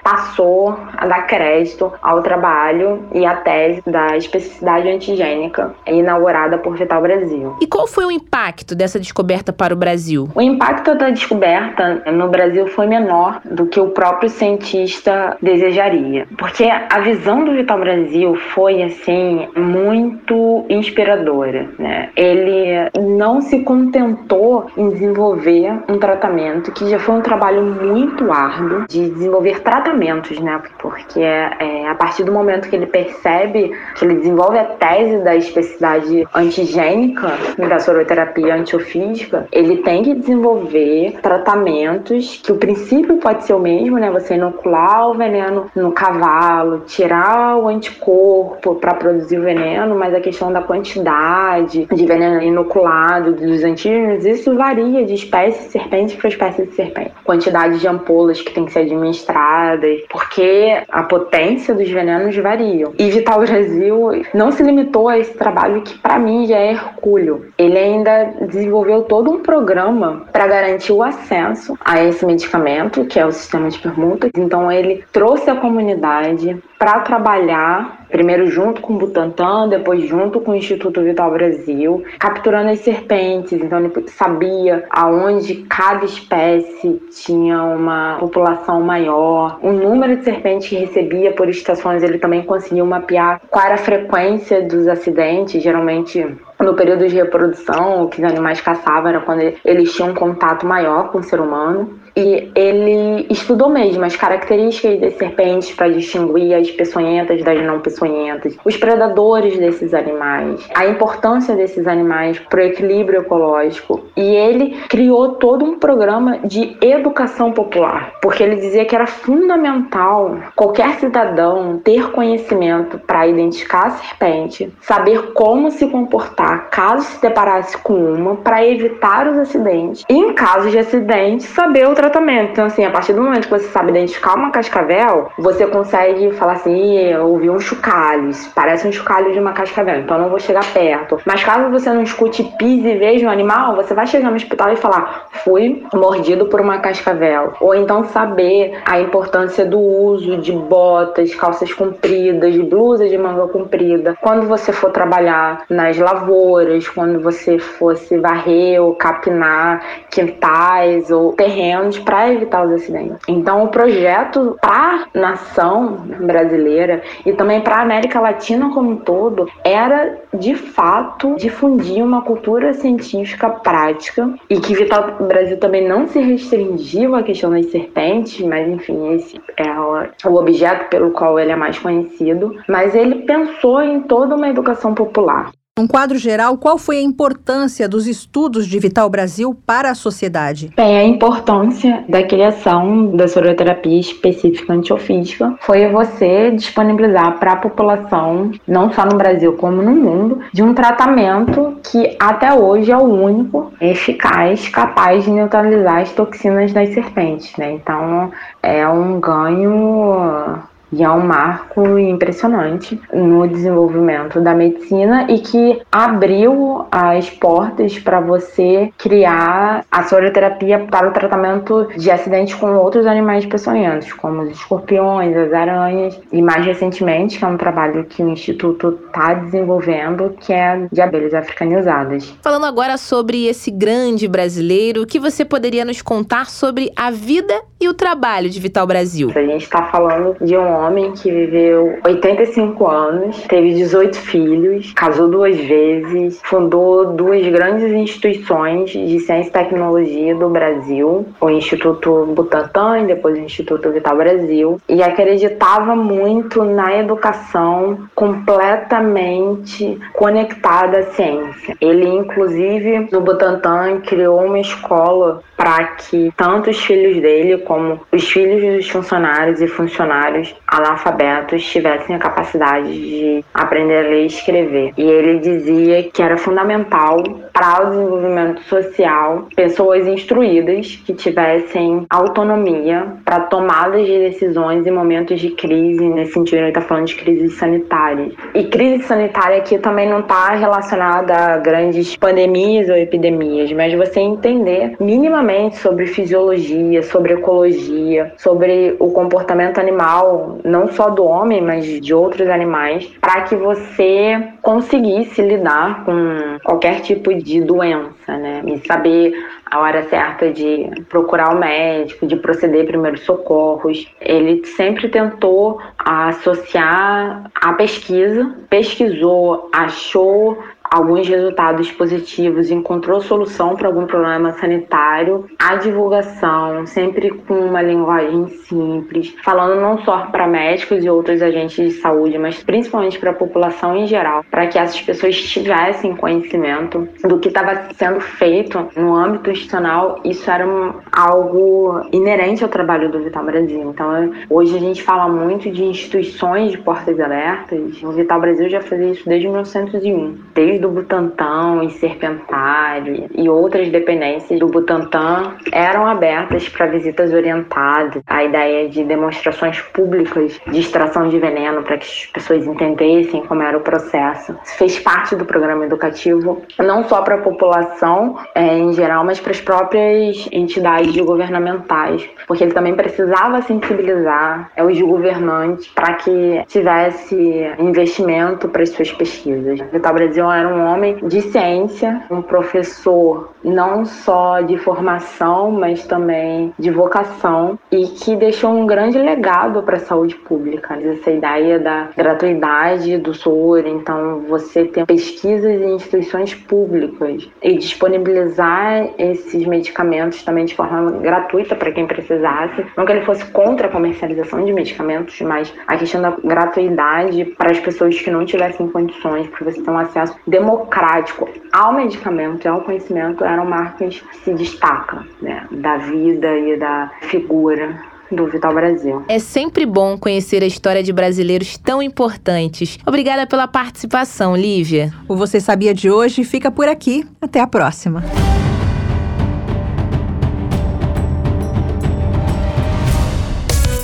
passou a dar crédito ao trabalho e à tese da especificidade antigênica inaugurada por Vital Brasil. E qual foi o impacto dessa descoberta para o Brasil? O impacto da descoberta no Brasil foi menor do que o próprio cientista desejaria, porque a visão do Vital Brasil foi assim muito inspiradora, né? Ele não se contentou em desenvolver um tratamento que já foi um trabalho muito árduo de desenvolver tratamentos, né? Porque é, a partir do momento que ele percebe, que ele desenvolve a tese da especificidade antigênica da soroterapia antiofídica, ele tem que desenvolver tratamentos que o princípio pode ser o mesmo, né? Você inocular o veneno no cavalo, tirar o anticorpo para produzir o veneno, mas a questão da quantidade de veneno inoculado dos antígenos, isso varia de espécie de serpente para espécie de serpente. Quantidade de ampolas que tem que ser administradas, porque a potência dos venenos variam. E Vital Brasil não se limitou a esse trabalho que para mim já é hercúleo. Ele ainda desenvolveu todo um programa para garantir o acesso a esse medicamento, que é o sistema de permutas. Então ele trouxe a comunidade para trabalhar primeiro junto com o Butantan, depois junto com o Instituto Vital Brasil, capturando as serpentes. Então ele sabia aonde cada espécie tinha uma população maior, o número de serpentes que recebia por estações, ele também conseguiu mapear qual era a frequência dos acidentes, geralmente no período de reprodução, o que os animais caçavam era quando eles tinham um contato maior com o ser humano. E ele estudou mesmo as características das serpentes para distinguir as peçonhentas das não peçonhentas, os predadores desses animais, a importância desses animais para o equilíbrio ecológico. E ele criou todo um programa de educação popular, porque ele dizia que era fundamental qualquer cidadão ter conhecimento para identificar a serpente, saber como se comportar caso se deparasse com uma, para evitar os acidentes, e em caso de acidente, saber o tratamento. Então, assim, a partir do momento que você sabe identificar uma cascavel, você consegue falar assim: eu vi um chocalhos, parece um chocalho de uma cascavel, então não vou chegar perto. Mas caso você não escute pise e veja um animal, você vai chegar no hospital e falar: fui mordido por uma cascavel. Ou então saber a importância do uso de botas, calças compridas, blusas de manga comprida. Quando você for trabalhar nas lavouras, quando você fosse varrer ou capinar quintais ou terrenos para evitar os acidentes. Então, o projeto para a nação brasileira e também para a América Latina como um todo era, de fato, difundir uma cultura científica prática e que Vital Brasil também não se restringiu à questão das serpentes, mas enfim, esse é o objeto pelo qual ele é mais conhecido. Mas ele pensou em toda uma educação popular. Num quadro geral, qual foi a importância dos estudos de Vital Brasil para a sociedade? Bem, a importância da criação da soroterapia específica antiofídica foi você disponibilizar para a população, não só no Brasil como no mundo, de um tratamento que até hoje é o único eficaz, capaz de neutralizar as toxinas das serpentes. Né? Então, é um ganho e é um marco impressionante no desenvolvimento da medicina e que abriu as portas para você criar a soroterapia para o tratamento de acidentes com outros animais peçonhentos, como os escorpiões, as aranhas, e mais recentemente, que é um trabalho que o Instituto está desenvolvendo, que é de abelhas africanizadas. Falando agora sobre esse grande brasileiro, o que você poderia nos contar sobre a vida e o trabalho de Vital Brasil? A gente está falando de um homem que viveu 85 anos, teve 18 filhos, casou duas vezes, fundou duas grandes instituições de ciência e tecnologia do Brasil, o Instituto Butantan e depois o Instituto Vital Brasil, e acreditava muito na educação completamente conectada à ciência. Ele, inclusive, no Butantan, criou uma escola para que tanto os filhos dele como os filhos dos funcionários e funcionários analfabetos tivessem a capacidade de aprender a ler e escrever. E ele dizia que era fundamental para o desenvolvimento social pessoas instruídas que tivessem autonomia para tomadas de decisões em momentos de crise. Nesse sentido, ele está falando de crise sanitária. E crise sanitária aqui também não está relacionada a grandes pandemias ou epidemias, mas você entender minimamente sobre fisiologia, sobre ecologia, sobre o comportamento animal, não só do homem, mas de outros animais, para que você conseguisse lidar com qualquer tipo de doença, né? E saber a hora certa de procurar o médico, de proceder primeiros socorros. Ele sempre tentou associar a pesquisa, pesquisou, achou alguns resultados positivos, encontrou solução para algum problema sanitário, a divulgação sempre com uma linguagem simples, falando não só para médicos e outros agentes de saúde, mas principalmente para a população em geral, para que essas pessoas tivessem conhecimento do que estava sendo feito no âmbito institucional. Isso era um, algo inerente ao trabalho do Vital Brasil. Então, hoje a gente fala muito de instituições de portas abertas. O Vital Brasil já fazia isso desde 1901, desde do Butantã e Serpentário e outras dependências do Butantã eram abertas para visitas orientadas. A ideia de demonstrações públicas de extração de veneno para que as pessoas entendessem como era o processo. Fez parte do programa educativo, não só para a população é, em geral, mas para as próprias entidades governamentais, porque ele também precisava sensibilizar é, os governantes para que tivesse investimento para as suas pesquisas. Vital Brasil era um homem de ciência, um professor não só de formação, mas também de vocação e que deixou um grande legado para a saúde pública. Essa ideia da gratuidade do soro, então você ter pesquisas em instituições públicas e disponibilizar esses medicamentos também de forma gratuita para quem precisasse. Não que ele fosse contra a comercialização de medicamentos, mas a questão da gratuidade para as pessoas que não tivessem condições, para você ter um acesso democrático ao medicamento e ao conhecimento, eram marcas que se destacam né, da vida e da figura do Vital Brasil. É sempre bom conhecer a história de brasileiros tão importantes. Obrigada pela participação, Lívia. O Você Sabia de hoje fica por aqui. Até a próxima.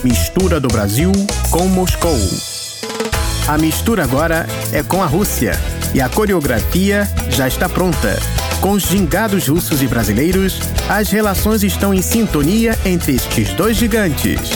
Mistura do Brasil com Moscou. A mistura agora é com a Rússia e a coreografia já está pronta. Com os gingados russos e brasileiros, as relações estão em sintonia entre estes dois gigantes.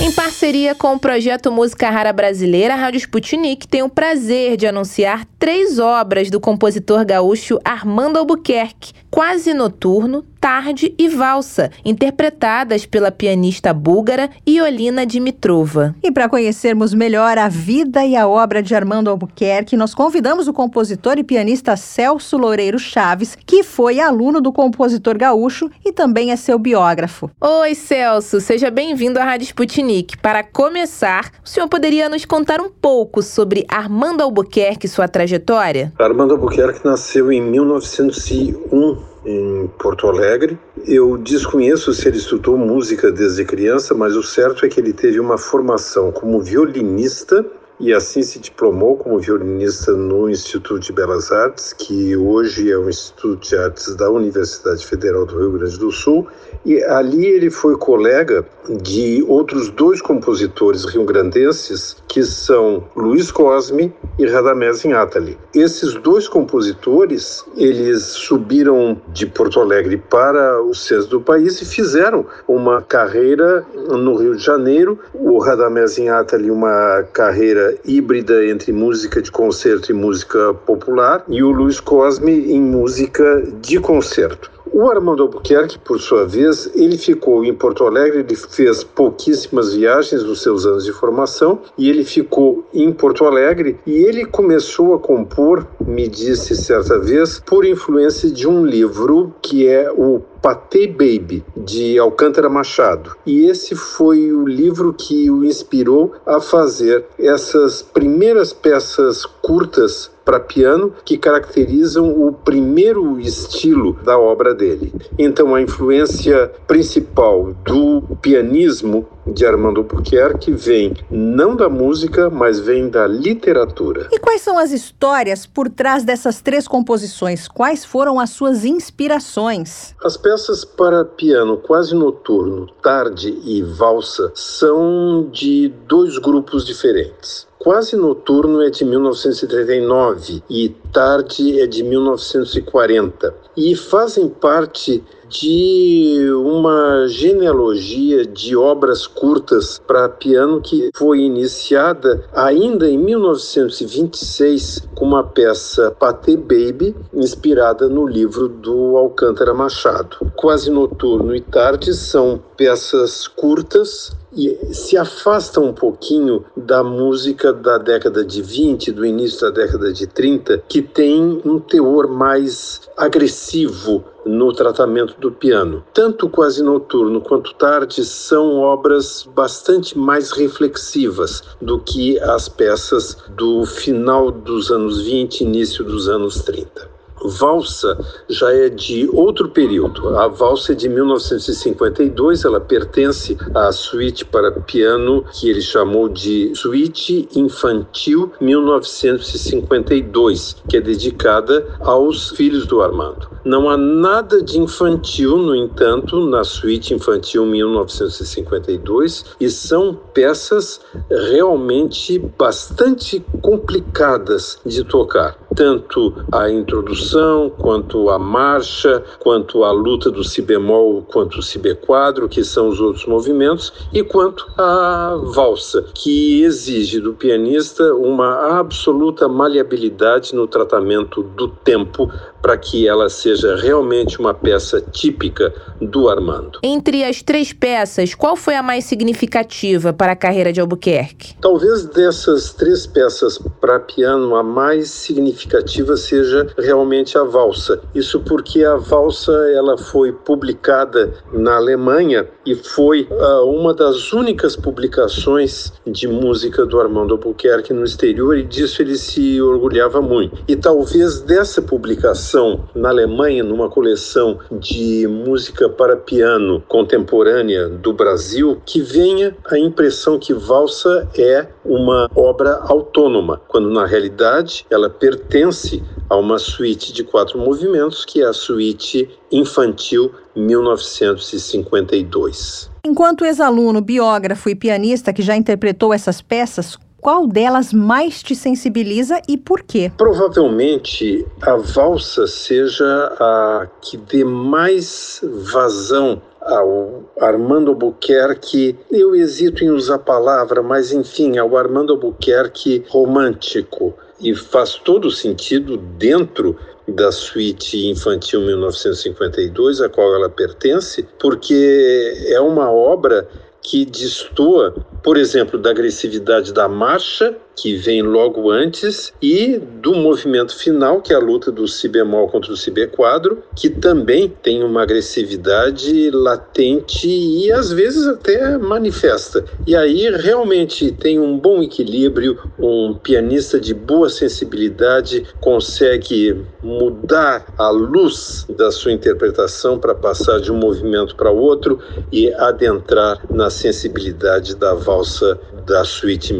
Em parceria com o projeto Música Rara Brasileira, a Rádio Sputnik tem o prazer de anunciar três obras do compositor gaúcho Armando Albuquerque, Quase Noturno, Tarde e Valsa, interpretadas pela pianista búlgara Iolina Dimitrova. E para conhecermos melhor a vida e a obra de Armando Albuquerque, nós convidamos o compositor e pianista Celso Loureiro Chaves, que foi aluno do compositor gaúcho e também é seu biógrafo. Oi, Celso, seja bem-vindo à Rádio Sputnik. Para começar, o senhor poderia nos contar um pouco sobre Armando Albuquerque e sua trajetória? Armando Albuquerque nasceu em 1901 em Porto Alegre. Eu desconheço se ele estudou música desde criança, mas o certo é que ele teve uma formação como violinista e assim se diplomou como violinista no Instituto de Belas Artes, que hoje é o Instituto de Artes da Universidade Federal do Rio Grande do Sul, e ali ele foi colega de outros dois compositores rio-grandenses, que são Luiz Cosme e Radamés Inátali. Esses dois compositores, eles subiram de Porto Alegre para o centro do país e fizeram uma carreira no Rio de Janeiro. O Radamés Inátali uma carreira híbrida entre música de concerto e música popular, e o Luiz Cosme em música de concerto. O Armando Albuquerque, por sua vez, ele ficou em Porto Alegre, ele fez pouquíssimas viagens nos seus anos de formação e ele ficou em Porto Alegre e ele começou a compor, me disse certa vez, por influência de um livro que é o Patê Baby, de Alcântara Machado. E esse foi o livro que o inspirou a fazer essas primeiras peças curtas para piano que caracterizam o primeiro estilo da obra dele. Então, a influência principal do pianismo de Armando Albuquerque vem não da música, mas vem da literatura. E quais são as histórias por trás dessas três composições? Quais foram as suas inspirações? As peças para piano quase noturno, tarde e valsa são de dois grupos diferentes. Quase Noturno é de 1939 e Tarde é de 1940 e fazem parte de uma genealogia de obras curtas para piano que foi iniciada ainda em 1926 com uma peça Paté Baby, inspirada no livro do Alcântara Machado. Quase Noturno e Tarde são peças curtas e se afasta um pouquinho da música da década de 20, do início da década de 30, que tem um teor mais agressivo no tratamento do piano. Tanto Quase Noturno quanto Tarde são obras bastante mais reflexivas do que as peças do final dos anos 20 início dos anos 30. Valsa já é de outro período. A valsa é de 1952, ela pertence à suíte para piano que ele chamou de Suíte Infantil 1952, que é dedicada aos filhos do Armando. Não há nada de infantil, no entanto, na suíte infantil 1952 e são peças realmente bastante complicadas de tocar. Tanto a introdução, quanto a marcha, quanto a luta do si bemol, quanto o si quadro, que são os outros movimentos, e quanto a valsa, que exige do pianista uma absoluta maleabilidade no tratamento do tempo para que ela seja realmente uma peça típica do Armando. Entre as três peças, qual foi a mais significativa para a carreira de Albuquerque? Talvez dessas três peças para piano, a mais significativa seja realmente a valsa. Isso porque a valsa ela foi publicada na Alemanha e foi uh, uma das únicas publicações de música do Armando Albuquerque no exterior e disso ele se orgulhava muito. E talvez dessa publicação na Alemanha, numa coleção de música para piano contemporânea do Brasil, que venha a impressão que valsa é uma obra autônoma, quando na realidade ela pertence a uma suíte de quatro movimentos, que é a suíte infantil 1952. Enquanto ex-aluno, biógrafo e pianista que já interpretou essas peças, qual delas mais te sensibiliza e por quê? Provavelmente a valsa seja a que dê mais vazão ao Armando Albuquerque, eu hesito em usar a palavra, mas enfim, ao Armando Albuquerque romântico. E faz todo sentido dentro da suíte infantil 1952, a qual ela pertence, porque é uma obra que destoa, por exemplo, da agressividade da marcha que vem logo antes, e do movimento final, que é a luta do si bemol contra o si quadro, que também tem uma agressividade latente e às vezes até manifesta. E aí realmente tem um bom equilíbrio, um pianista de boa sensibilidade consegue mudar a luz da sua interpretação para passar de um movimento para outro e adentrar na sensibilidade da valsa da suíte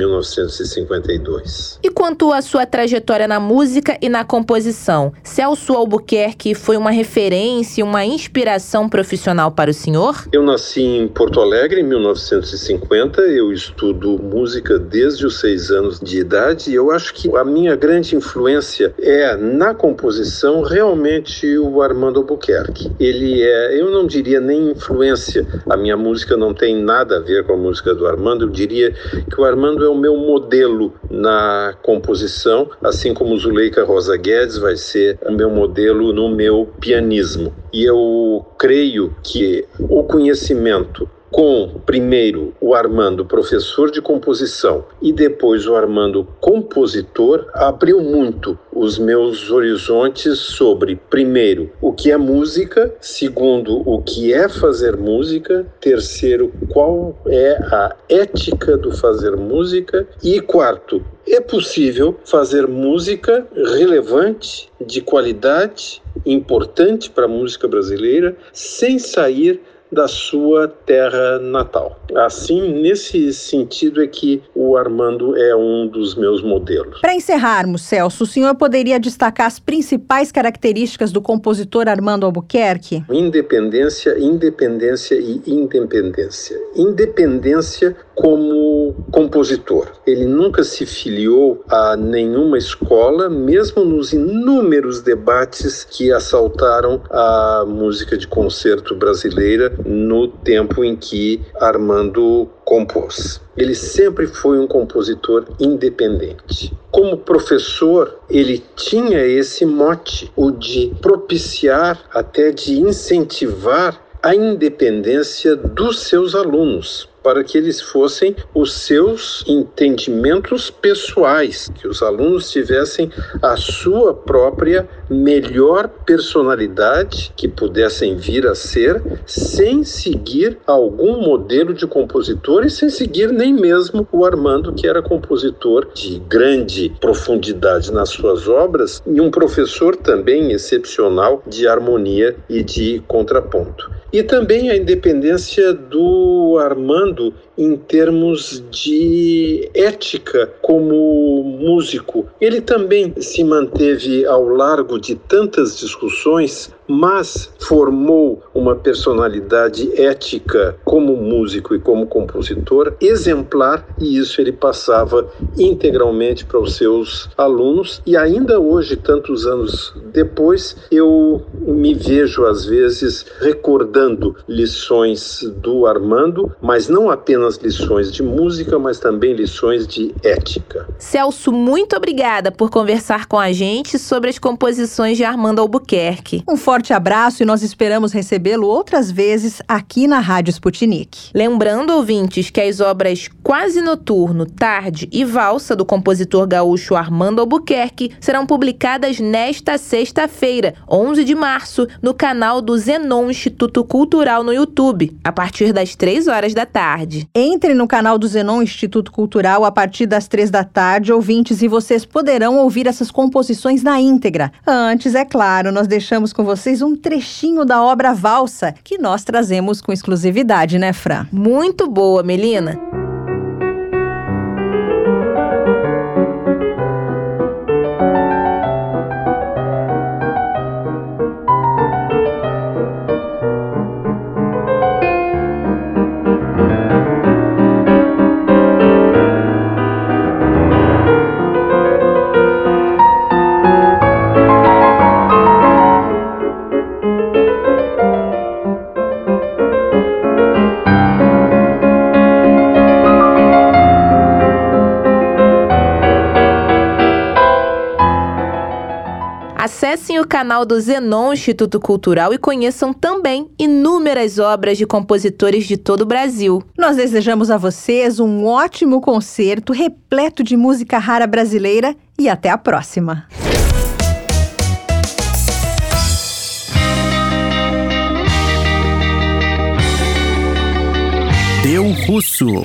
1952. E quanto à sua trajetória na música e na composição, Celso Albuquerque foi uma referência, uma inspiração profissional para o senhor? Eu nasci em Porto Alegre em 1950, eu estudo música desde os seis anos de idade e eu acho que a minha grande influência é na composição realmente o Armando Albuquerque. Ele é, eu não diria nem influência, a minha música não tem nada a ver com a música do Armando, eu diria que o Armando é o meu modelo na composição, assim como Zuleika Rosa Guedes vai ser o meu modelo no meu pianismo. E eu creio que o conhecimento com primeiro o Armando professor de composição e depois o Armando compositor abriu muito os meus horizontes sobre primeiro o que é música, segundo o que é fazer música, terceiro qual é a ética do fazer música e quarto é possível fazer música relevante, de qualidade, importante para a música brasileira, sem sair da sua terra natal. Assim, nesse sentido é que o Armando é um dos meus modelos. Para encerrarmos, Celso, o senhor poderia destacar as principais características do compositor Armando Albuquerque? Independência, independência e independência. Independência como compositor. Ele nunca se filiou a nenhuma escola, mesmo nos inúmeros debates que assaltaram a música de concerto brasileira no tempo em que Armando compôs. Ele sempre foi um compositor independente. Como professor, ele tinha esse mote, o de propiciar, até de incentivar a independência dos seus alunos para que eles fossem os seus entendimentos pessoais, que os alunos tivessem a sua própria melhor personalidade que pudessem vir a ser, sem seguir algum modelo de compositor e sem seguir nem mesmo o Armando, que era compositor de grande profundidade nas suas obras e um professor também excepcional de harmonia e de contraponto. E também a independência do Armando em termos de ética como músico. Ele também se manteve ao largo de tantas discussões mas formou uma personalidade ética como músico e como compositor exemplar e isso ele passava integralmente para os seus alunos e ainda hoje tantos anos depois eu me vejo às vezes recordando lições do Armando, mas não apenas lições de música, mas também lições de ética. Celso, muito obrigada por conversar com a gente sobre as composições de Armando Albuquerque. Um forte abraço e nós esperamos recebê-lo outras vezes aqui na Rádio Sputnik. Lembrando, ouvintes, que as obras Quase Noturno, Tarde e Valsa do compositor gaúcho Armando Albuquerque serão publicadas nesta sexta-feira, 11 de março, no canal do Zenon Instituto Cultural no YouTube, a partir das 3 horas da tarde. Entre no canal do Zenon Instituto Cultural a partir das 3 da tarde, ouvintes, e vocês poderão ouvir essas composições na íntegra. Antes, é claro, nós deixamos com vocês um trechinho da obra Valsa, que nós trazemos com exclusividade, né, Fran? Muito boa, Melina. Canal do Zenon Instituto Cultural e conheçam também inúmeras obras de compositores de todo o Brasil. Nós desejamos a vocês um ótimo concerto repleto de música rara brasileira e até a próxima. Deu Russo.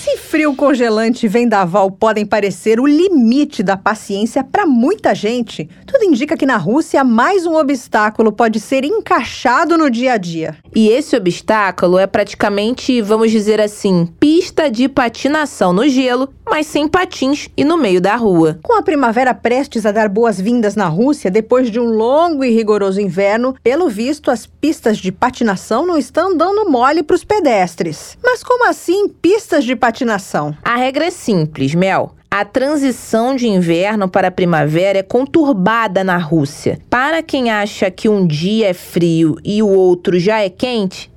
Frio congelante e vendaval podem parecer o limite da paciência para muita gente, tudo indica que na Rússia mais um obstáculo pode ser encaixado no dia a dia. E esse obstáculo é praticamente, vamos dizer assim, pista de patinação no gelo, mas sem patins e no meio da rua. Com a primavera prestes a dar boas-vindas na Rússia, depois de um longo e rigoroso inverno, pelo visto, as pistas de patinação não estão dando mole para os pedestres. Mas como assim pistas de patinação? A regra é simples, Mel. A transição de inverno para primavera é conturbada na Rússia. Para quem acha que um dia é frio e o outro já é quente,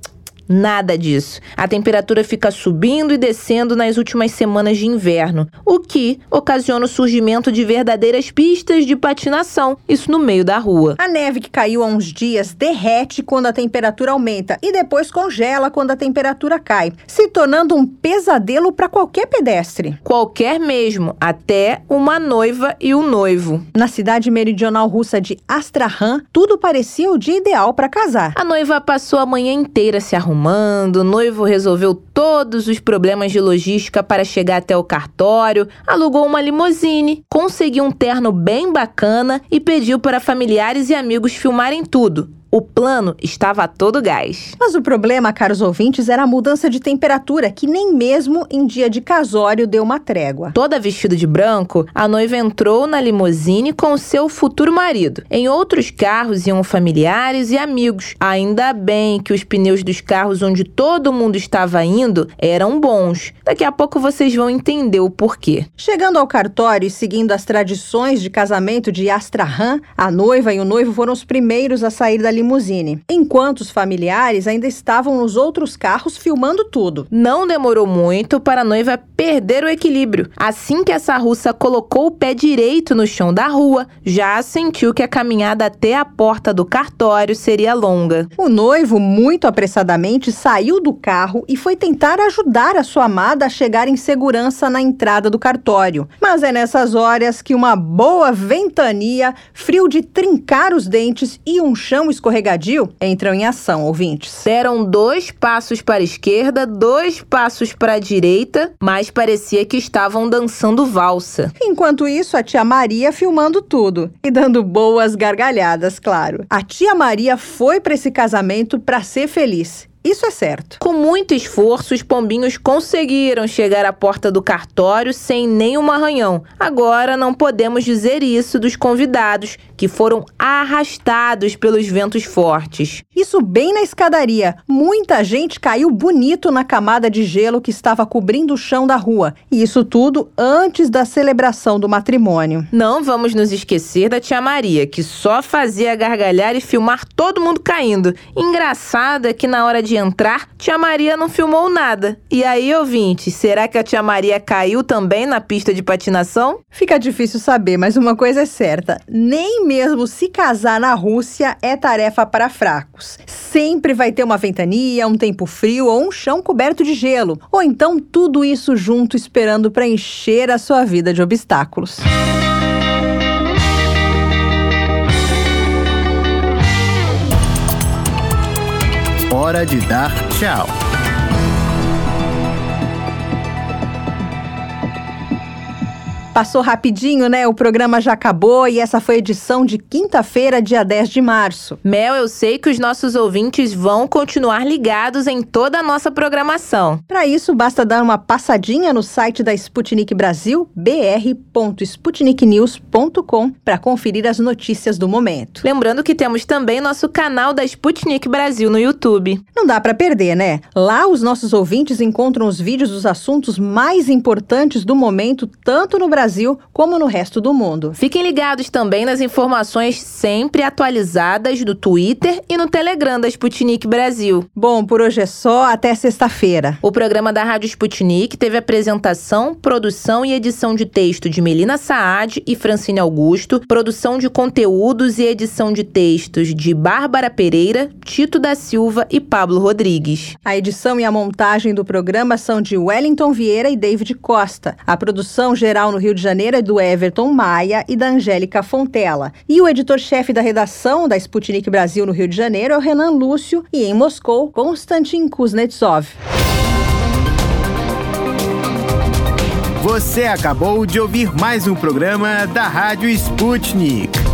Nada disso. A temperatura fica subindo e descendo nas últimas semanas de inverno, o que ocasiona o surgimento de verdadeiras pistas de patinação, isso no meio da rua. A neve que caiu há uns dias derrete quando a temperatura aumenta e depois congela quando a temperatura cai, se tornando um pesadelo para qualquer pedestre. Qualquer mesmo, até uma noiva e um noivo. Na cidade meridional russa de Astrakhan, tudo parecia o dia ideal para casar. A noiva passou a manhã inteira se arrumando arrumando, o noivo resolveu todos os problemas de logística para chegar até o cartório, alugou uma limusine, conseguiu um terno bem bacana e pediu para familiares e amigos filmarem tudo. O plano estava a todo gás. Mas o problema, caros ouvintes, era a mudança de temperatura, que nem mesmo em dia de casório deu uma trégua. Toda vestida de branco, a noiva entrou na limusine com o seu futuro marido. Em outros carros iam familiares e amigos. Ainda bem que os pneus dos carros onde todo mundo estava indo eram bons. Daqui a pouco vocês vão entender o porquê. Chegando ao cartório e seguindo as tradições de casamento de Astrahan, a noiva e o noivo foram os primeiros a sair da limusine limusine, enquanto os familiares ainda estavam nos outros carros filmando tudo. Não demorou muito para a noiva perder o equilíbrio. Assim que essa russa colocou o pé direito no chão da rua, já sentiu que a caminhada até a porta do cartório seria longa. O noivo, muito apressadamente, saiu do carro e foi tentar ajudar a sua amada a chegar em segurança na entrada do cartório. Mas é nessas horas que uma boa ventania, frio de trincar os dentes e um chão escorregadio entram em ação, ouvintes. Deram dois passos para a esquerda, dois passos para a direita, mas parecia que estavam dançando valsa. Enquanto isso, a tia Maria filmando tudo e dando boas gargalhadas, claro. A tia Maria foi para esse casamento para ser feliz isso é certo. Com muito esforço, os pombinhos conseguiram chegar à porta do cartório sem nenhum arranhão. Agora não podemos dizer isso dos convidados, que foram arrastados pelos ventos fortes. Isso bem na escadaria. Muita gente caiu bonito na camada de gelo que estava cobrindo o chão da rua. E isso tudo antes da celebração do matrimônio. Não vamos nos esquecer da tia Maria, que só fazia gargalhar e filmar todo mundo caindo. Engraçado é que na hora de entrar, tia Maria não filmou nada. E aí, ouvinte, será que a tia Maria caiu também na pista de patinação? Fica difícil saber, mas uma coisa é certa: nem mesmo se casar na Rússia é tarefa para fracos. Sempre vai ter uma ventania, um tempo frio ou um chão coberto de gelo. Ou então tudo isso junto esperando para encher a sua vida de obstáculos. Hora de dar tchau. Passou rapidinho, né? O programa já acabou e essa foi a edição de quinta-feira, dia 10 de março. Mel, eu sei que os nossos ouvintes vão continuar ligados em toda a nossa programação. Para isso, basta dar uma passadinha no site da Sputnik Brasil, br.sputniknews.com, para conferir as notícias do momento. Lembrando que temos também nosso canal da Sputnik Brasil no YouTube. Não dá para perder, né? Lá os nossos ouvintes encontram os vídeos dos assuntos mais importantes do momento, tanto no Brasil Brasil como no resto do mundo. Fiquem ligados também nas informações sempre atualizadas do Twitter e no Telegram da Sputnik Brasil. Bom, por hoje é só, até sexta-feira. O programa da Rádio Sputnik teve apresentação, produção e edição de texto de Melina Saad e Francine Augusto, produção de conteúdos e edição de textos de Bárbara Pereira, Tito da Silva e Pablo Rodrigues. A edição e a montagem do programa são de Wellington Vieira e David Costa. A produção geral no Rio de Janeiro é do Everton Maia e da Angélica Fontela. E o editor-chefe da redação da Sputnik Brasil no Rio de Janeiro é o Renan Lúcio e em Moscou, Konstantin Kuznetsov. Você acabou de ouvir mais um programa da Rádio Sputnik.